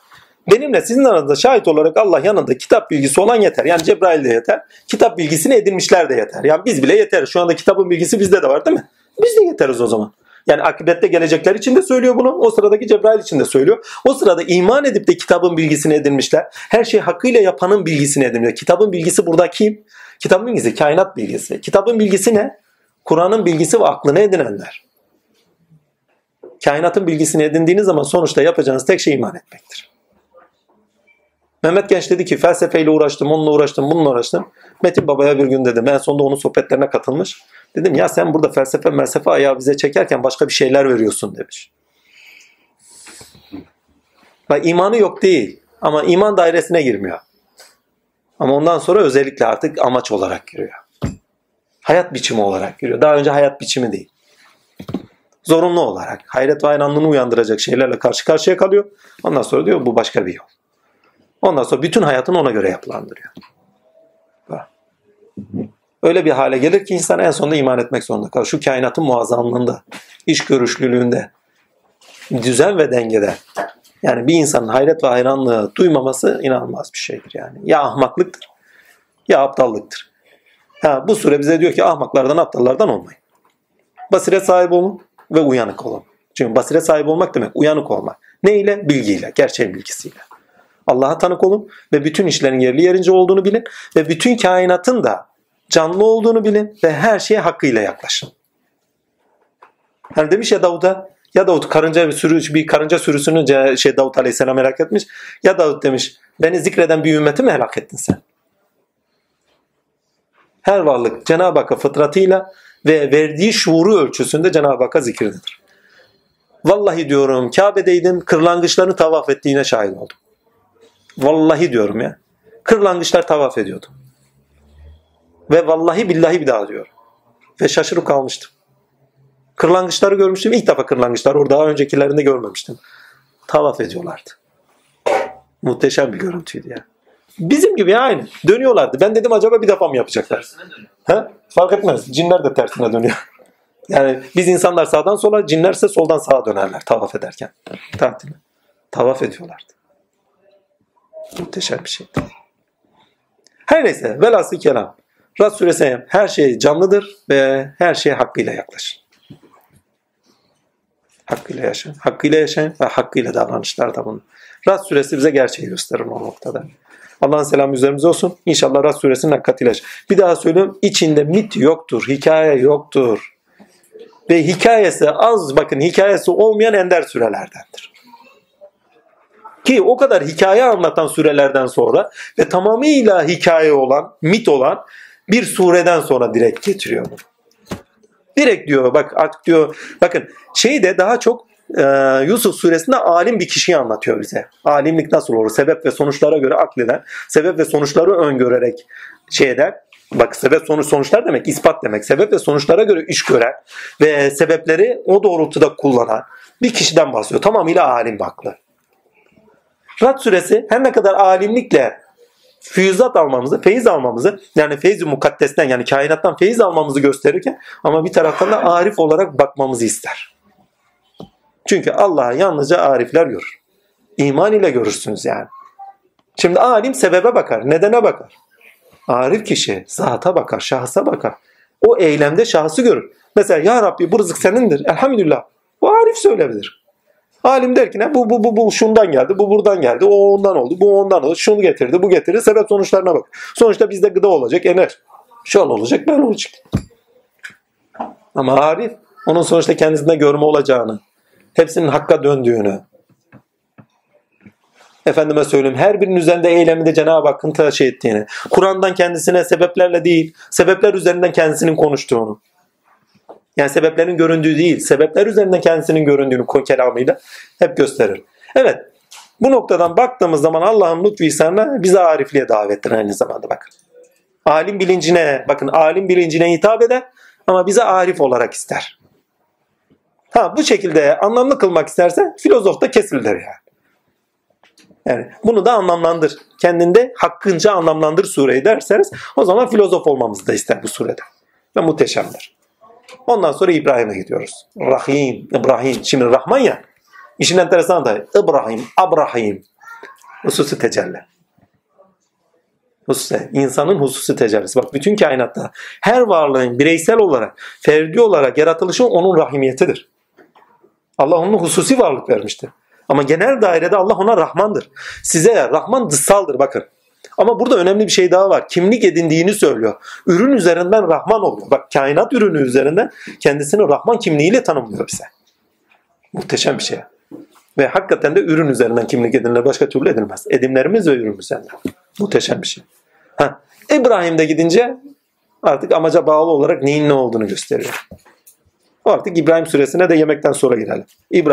Benimle sizin aranızda şahit olarak Allah yanında kitap bilgisi olan yeter. Yani Cebrail de yeter. Kitap bilgisini edinmişler de yeter. Yani biz bile yeter. Şu anda kitabın bilgisi bizde de var değil mi? Biz de yeteriz o zaman. Yani akibette gelecekler için de söylüyor bunu. O sıradaki Cebrail için de söylüyor. O sırada iman edip de kitabın bilgisini edinmişler. Her şey hakkıyla yapanın bilgisini edinmişler. Kitabın bilgisi burada kim? Kitabın bilgisi kainat bilgisi. Kitabın bilgisi ne? Kur'an'ın bilgisi ve aklını edinenler. Kainatın bilgisini edindiğiniz zaman sonuçta yapacağınız tek şey iman etmektir. Mehmet Genç dedi ki felsefeyle uğraştım, onunla uğraştım, bununla uğraştım. Metin Baba'ya bir gün dedim. En sonunda onun sohbetlerine katılmış. Dedim ya sen burada felsefe melsefe ayağı bize çekerken başka bir şeyler veriyorsun demiş. Bak imanı yok değil. Ama iman dairesine girmiyor. Ama ondan sonra özellikle artık amaç olarak giriyor. Hayat biçimi olarak giriyor. Daha önce hayat biçimi değil. Zorunlu olarak hayret ve hayranlığını uyandıracak şeylerle karşı karşıya kalıyor. Ondan sonra diyor bu başka bir yol. Ondan sonra bütün hayatını ona göre yapılandırıyor. Öyle bir hale gelir ki insan en sonunda iman etmek zorunda kalır. Şu kainatın muazzamlığında, iş görüşlülüğünde, düzen ve dengede. Yani bir insanın hayret ve hayranlığı duymaması inanılmaz bir şeydir yani. Ya ahmaklıktır ya aptallıktır. Ha, bu sure bize diyor ki ahmaklardan aptallardan olmayın. Basiret sahibi olun ve uyanık olun. Çünkü basiret sahibi olmak demek uyanık olmak. Ne ile? Bilgiyle, gerçek bilgisiyle. Allah'a tanık olun ve bütün işlerin yerli yerince olduğunu bilin ve bütün kainatın da canlı olduğunu bilin ve her şeye hakkıyla yaklaşın. Hani demiş ya Davud'a ya Davut karınca bir sürü bir karınca sürüsünü şey Davut Aleyhisselam merak etmiş. Ya Davut demiş beni zikreden bir ümmeti mi helak ettin sen? Her varlık Cenab-ı Hakk'a fıtratıyla ve verdiği şuuru ölçüsünde Cenab-ı Hakk'a zikirdedir. Vallahi diyorum Kabe'deydim kırlangıçların tavaf ettiğine şahit oldum. Vallahi diyorum ya. Kırlangıçlar tavaf ediyordu. Ve vallahi billahi bir daha diyor. Ve şaşırıp kalmıştım. Kırlangıçları görmüştüm. İlk defa kırlangıçlar orada daha öncekilerinde görmemiştim. Tavaf ediyorlardı. Muhteşem bir görüntüydü ya. Bizim gibi aynı. Dönüyorlardı. Ben dedim acaba bir defa mı yapacaklar? Ha? Fark etmez. Cinler de tersine dönüyor. (laughs) Yani biz insanlar sağdan sola, cinlerse soldan sağa dönerler tavaf ederken. Tatil. Tavaf ediyorlardı. Muhteşem bir şey. Her neyse velhasıl kelam. Rad suresi her şey canlıdır ve her şeye hakkıyla yaklaşın. Hakkıyla yaşayın. Hakkıyla yaşayın ve hakkıyla davranışlarda bulunun. Rad suresi bize gerçeği gösterir o noktada. Allah'ın selamı üzerimize olsun. İnşallah Rad suresinin yaşayın. Bir daha söylüyorum. içinde mit yoktur. Hikaye yoktur. Ve hikayesi az bakın hikayesi olmayan ender sürelerdendir. Ki o kadar hikaye anlatan sürelerden sonra ve tamamıyla hikaye olan, mit olan bir sureden sonra direkt getiriyor bunu. Direkt diyor bak artık diyor bakın şeyi de daha çok e, Yusuf suresinde alim bir kişiyi anlatıyor bize. Alimlik nasıl olur? Sebep ve sonuçlara göre akleden, sebep ve sonuçları öngörerek şey eder. Bak sebep sonuç sonuçlar demek ispat demek. Sebep ve sonuçlara göre iş gören ve sebepleri o doğrultuda kullanan bir kişiden bahsediyor. Tamamıyla alim baklı. Rad suresi her ne kadar alimlikle füyüzat almamızı, feyiz almamızı yani feyiz-i mukaddesten yani kainattan feyiz almamızı gösterirken ama bir taraftan da arif olarak bakmamızı ister. Çünkü Allah'ı yalnızca arifler görür. İman ile görürsünüz yani. Şimdi alim sebebe bakar, nedene bakar. Arif kişi zata bakar, şahsa bakar. O eylemde şahsı görür. Mesela ya Rabbi bu rızık senindir. Elhamdülillah. Bu arif söyleyebilir. Alim der ki ne bu bu bu bu şundan geldi, bu buradan geldi, o ondan oldu, bu ondan oldu, şunu getirdi, bu getirdi. Sebep sonuçlarına bak. Sonuçta bizde gıda olacak, ener. Şöyle olacak, ben olacak. Ama Arif onun sonuçta kendisinde görme olacağını, hepsinin hakka döndüğünü, efendime söyleyeyim her birinin üzerinde eyleminde Cenab-ı Hakk'ın taşı ettiğini, Kur'an'dan kendisine sebeplerle değil, sebepler üzerinden kendisinin konuştuğunu, yani sebeplerin göründüğü değil, sebepler üzerinden kendisinin göründüğünü kelamıyla hep gösterir. Evet, bu noktadan baktığımız zaman Allah'ın lütfu ihsanına bize arifliğe davettir aynı zamanda bakın. Alim bilincine, bakın alim bilincine hitap eder ama bize arif olarak ister. Ha bu şekilde anlamlı kılmak isterse filozof da kesilir yani. Yani bunu da anlamlandır. Kendinde hakkınca anlamlandır sureyi derseniz o zaman filozof olmamızı da ister bu surede. Ve muhteşemdir. Ondan sonra İbrahim'e gidiyoruz. Rahim, İbrahim. Şimdi Rahman ya. İşin enteresan da İbrahim, Abrahim. Hususi tecelli. Hususi, insanın hususi tecellisi. Bak bütün kainatta her varlığın bireysel olarak, ferdi olarak yaratılışı onun rahimiyetidir. Allah onun hususi varlık vermiştir. Ama genel dairede Allah ona Rahmandır. Size Rahman dışsaldır bakın. Ama burada önemli bir şey daha var. Kimlik edindiğini söylüyor. Ürün üzerinden Rahman oluyor. Bak kainat ürünü üzerinden kendisini Rahman kimliğiyle tanımlıyor bize. Muhteşem bir şey. Ve hakikaten de ürün üzerinden kimlik edinilir. Başka türlü edilmez. Edimlerimiz ve ürün üzerinden. Muhteşem bir şey. Ha, İbrahim'de gidince artık amaca bağlı olarak neyin ne olduğunu gösteriyor. Artık İbrahim suresine de yemekten sonra girelim. İbrahim